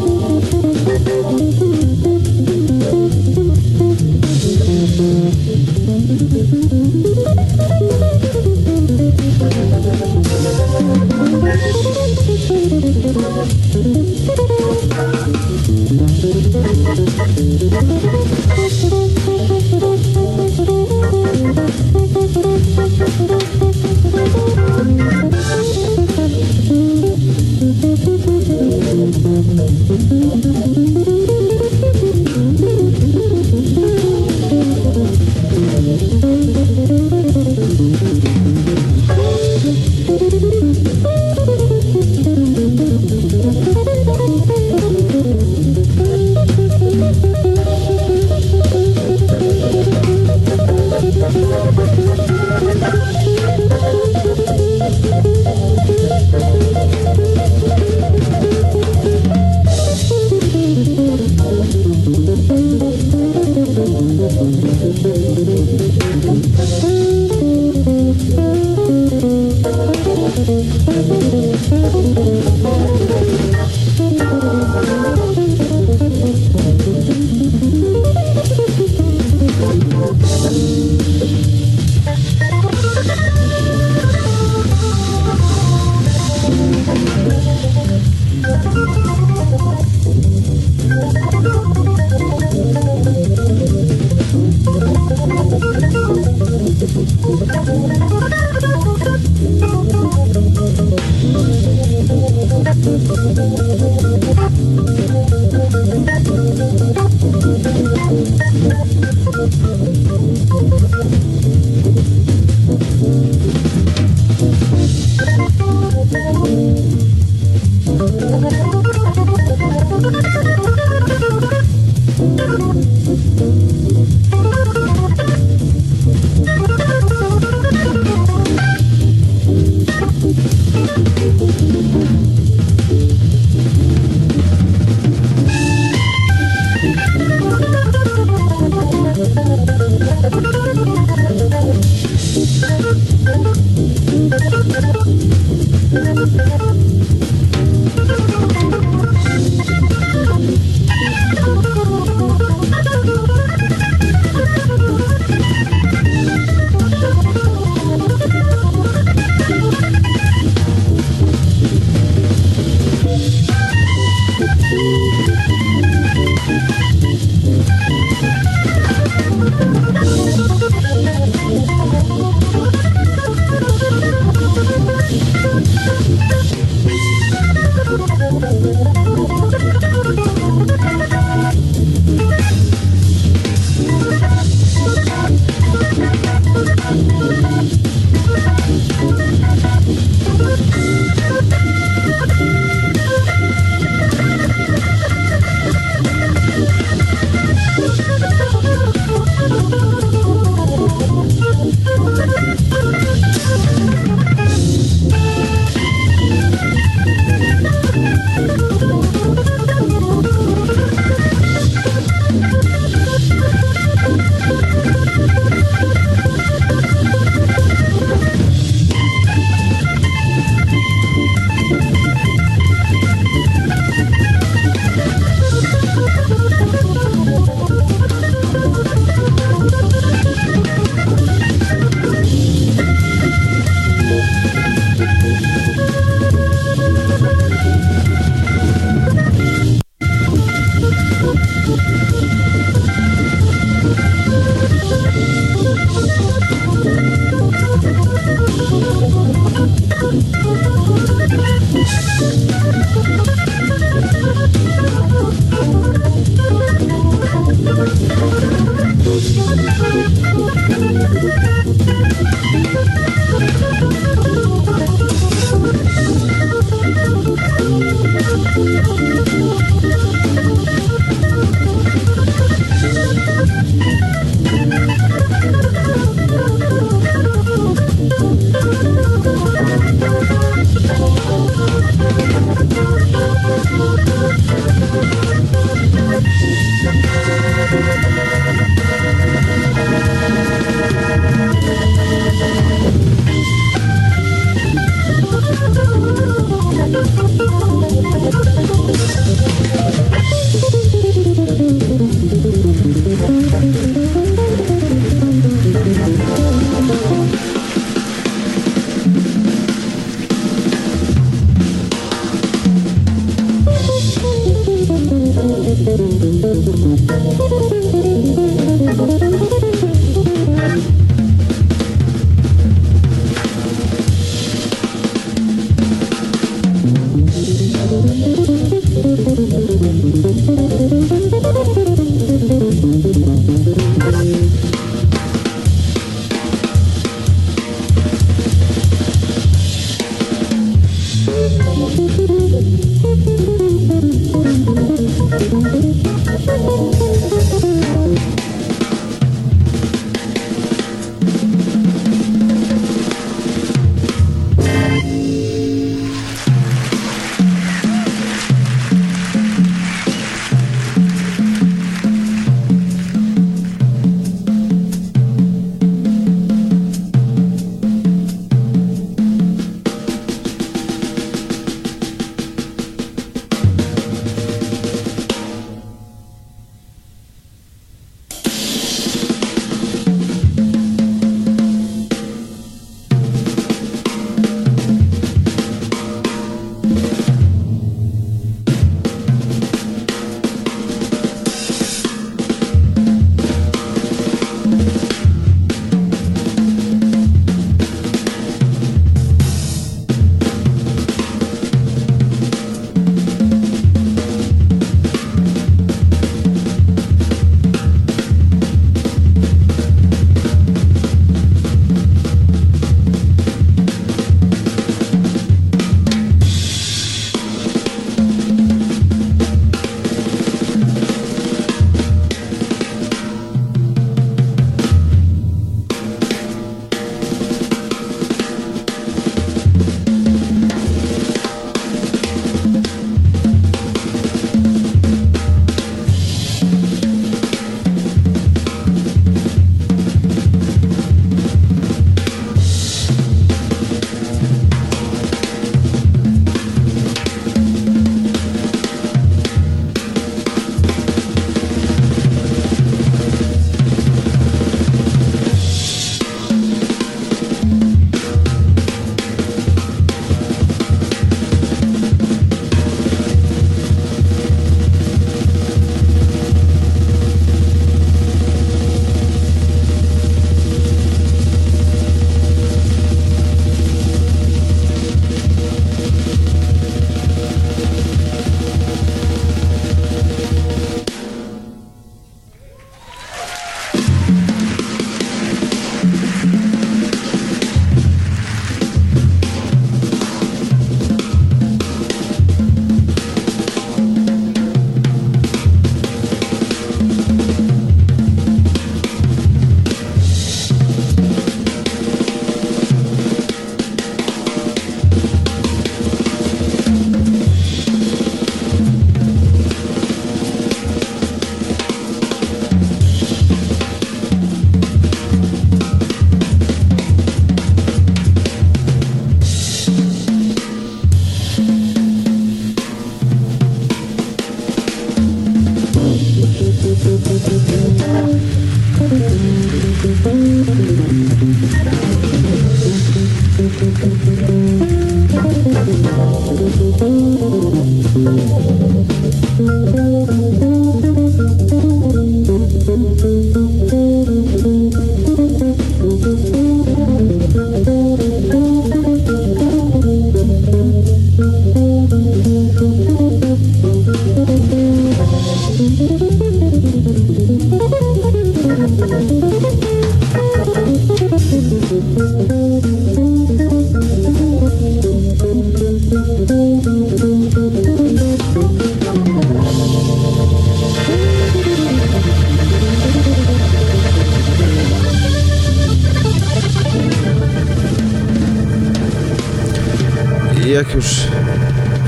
Już...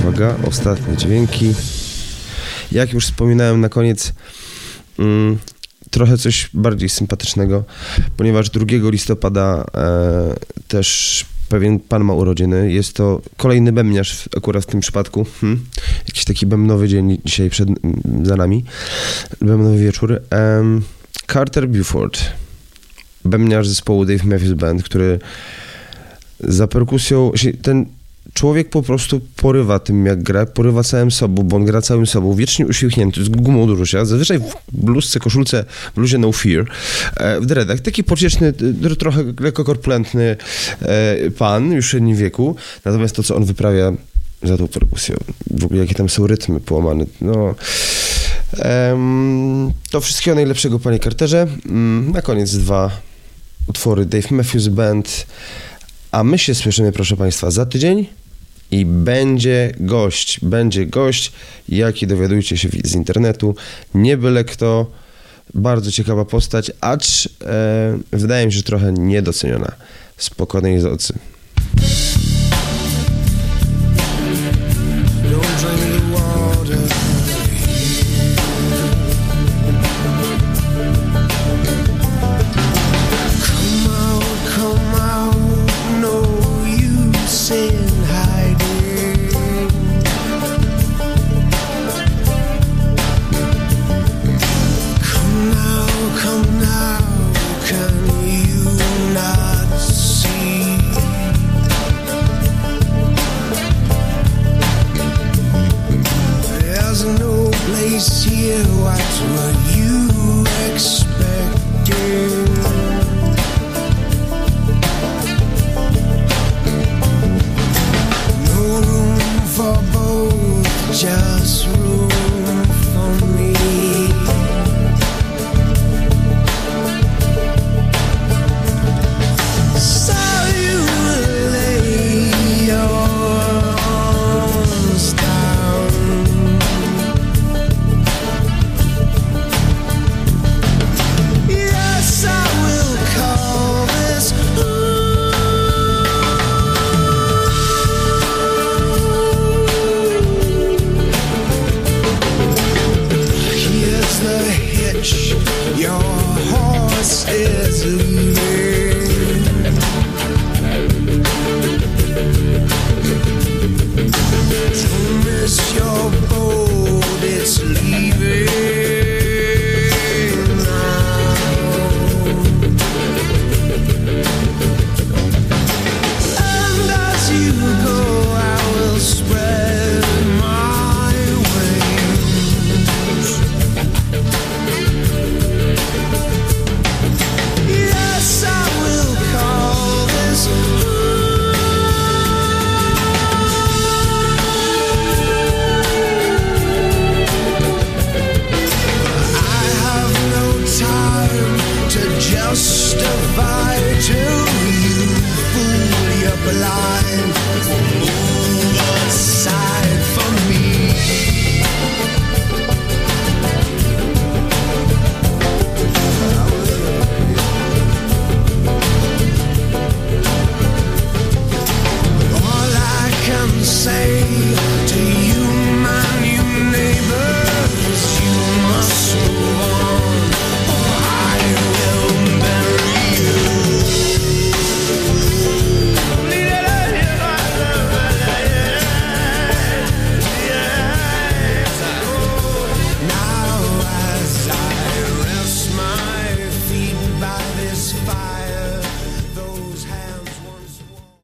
Uwaga, ostatnie dźwięki. Jak już wspominałem na koniec, mm, trochę coś bardziej sympatycznego, ponieważ 2 listopada e, też pewien pan ma urodziny. Jest to kolejny bębniarz akurat w tym przypadku. Hmm. Jakiś taki bębnowy dzień dzisiaj przed, za nami. Bębnowy wieczór. Carter Buford, bębniarz zespołu Dave Matthews Band, który za perkusją, ten człowiek po prostu porywa tym jak gra, porywa całym sobą, bo on gra całym sobą, wiecznie uśmiechnięty, z gumą do rzucia, zazwyczaj w bluzce, koszulce, bluzie No Fear, e, w dreadach, taki pocieszny, t- trochę lekko korpulentny e, pan, już w średnim wieku, natomiast to, co on wyprawia za tą perkusją, w ogóle jakie tam są rytmy połamane, no... To wszystkiego najlepszego, panie Carterze. Mm, Na koniec dwa utwory. Dave Matthews Band, a my się słyszymy, proszę Państwa, za tydzień i będzie gość, będzie gość, jaki dowiadujcie się z internetu, nie byle kto, bardzo ciekawa postać, acz e, wydaje mi się, że trochę niedoceniona. Spokojnej z ocy.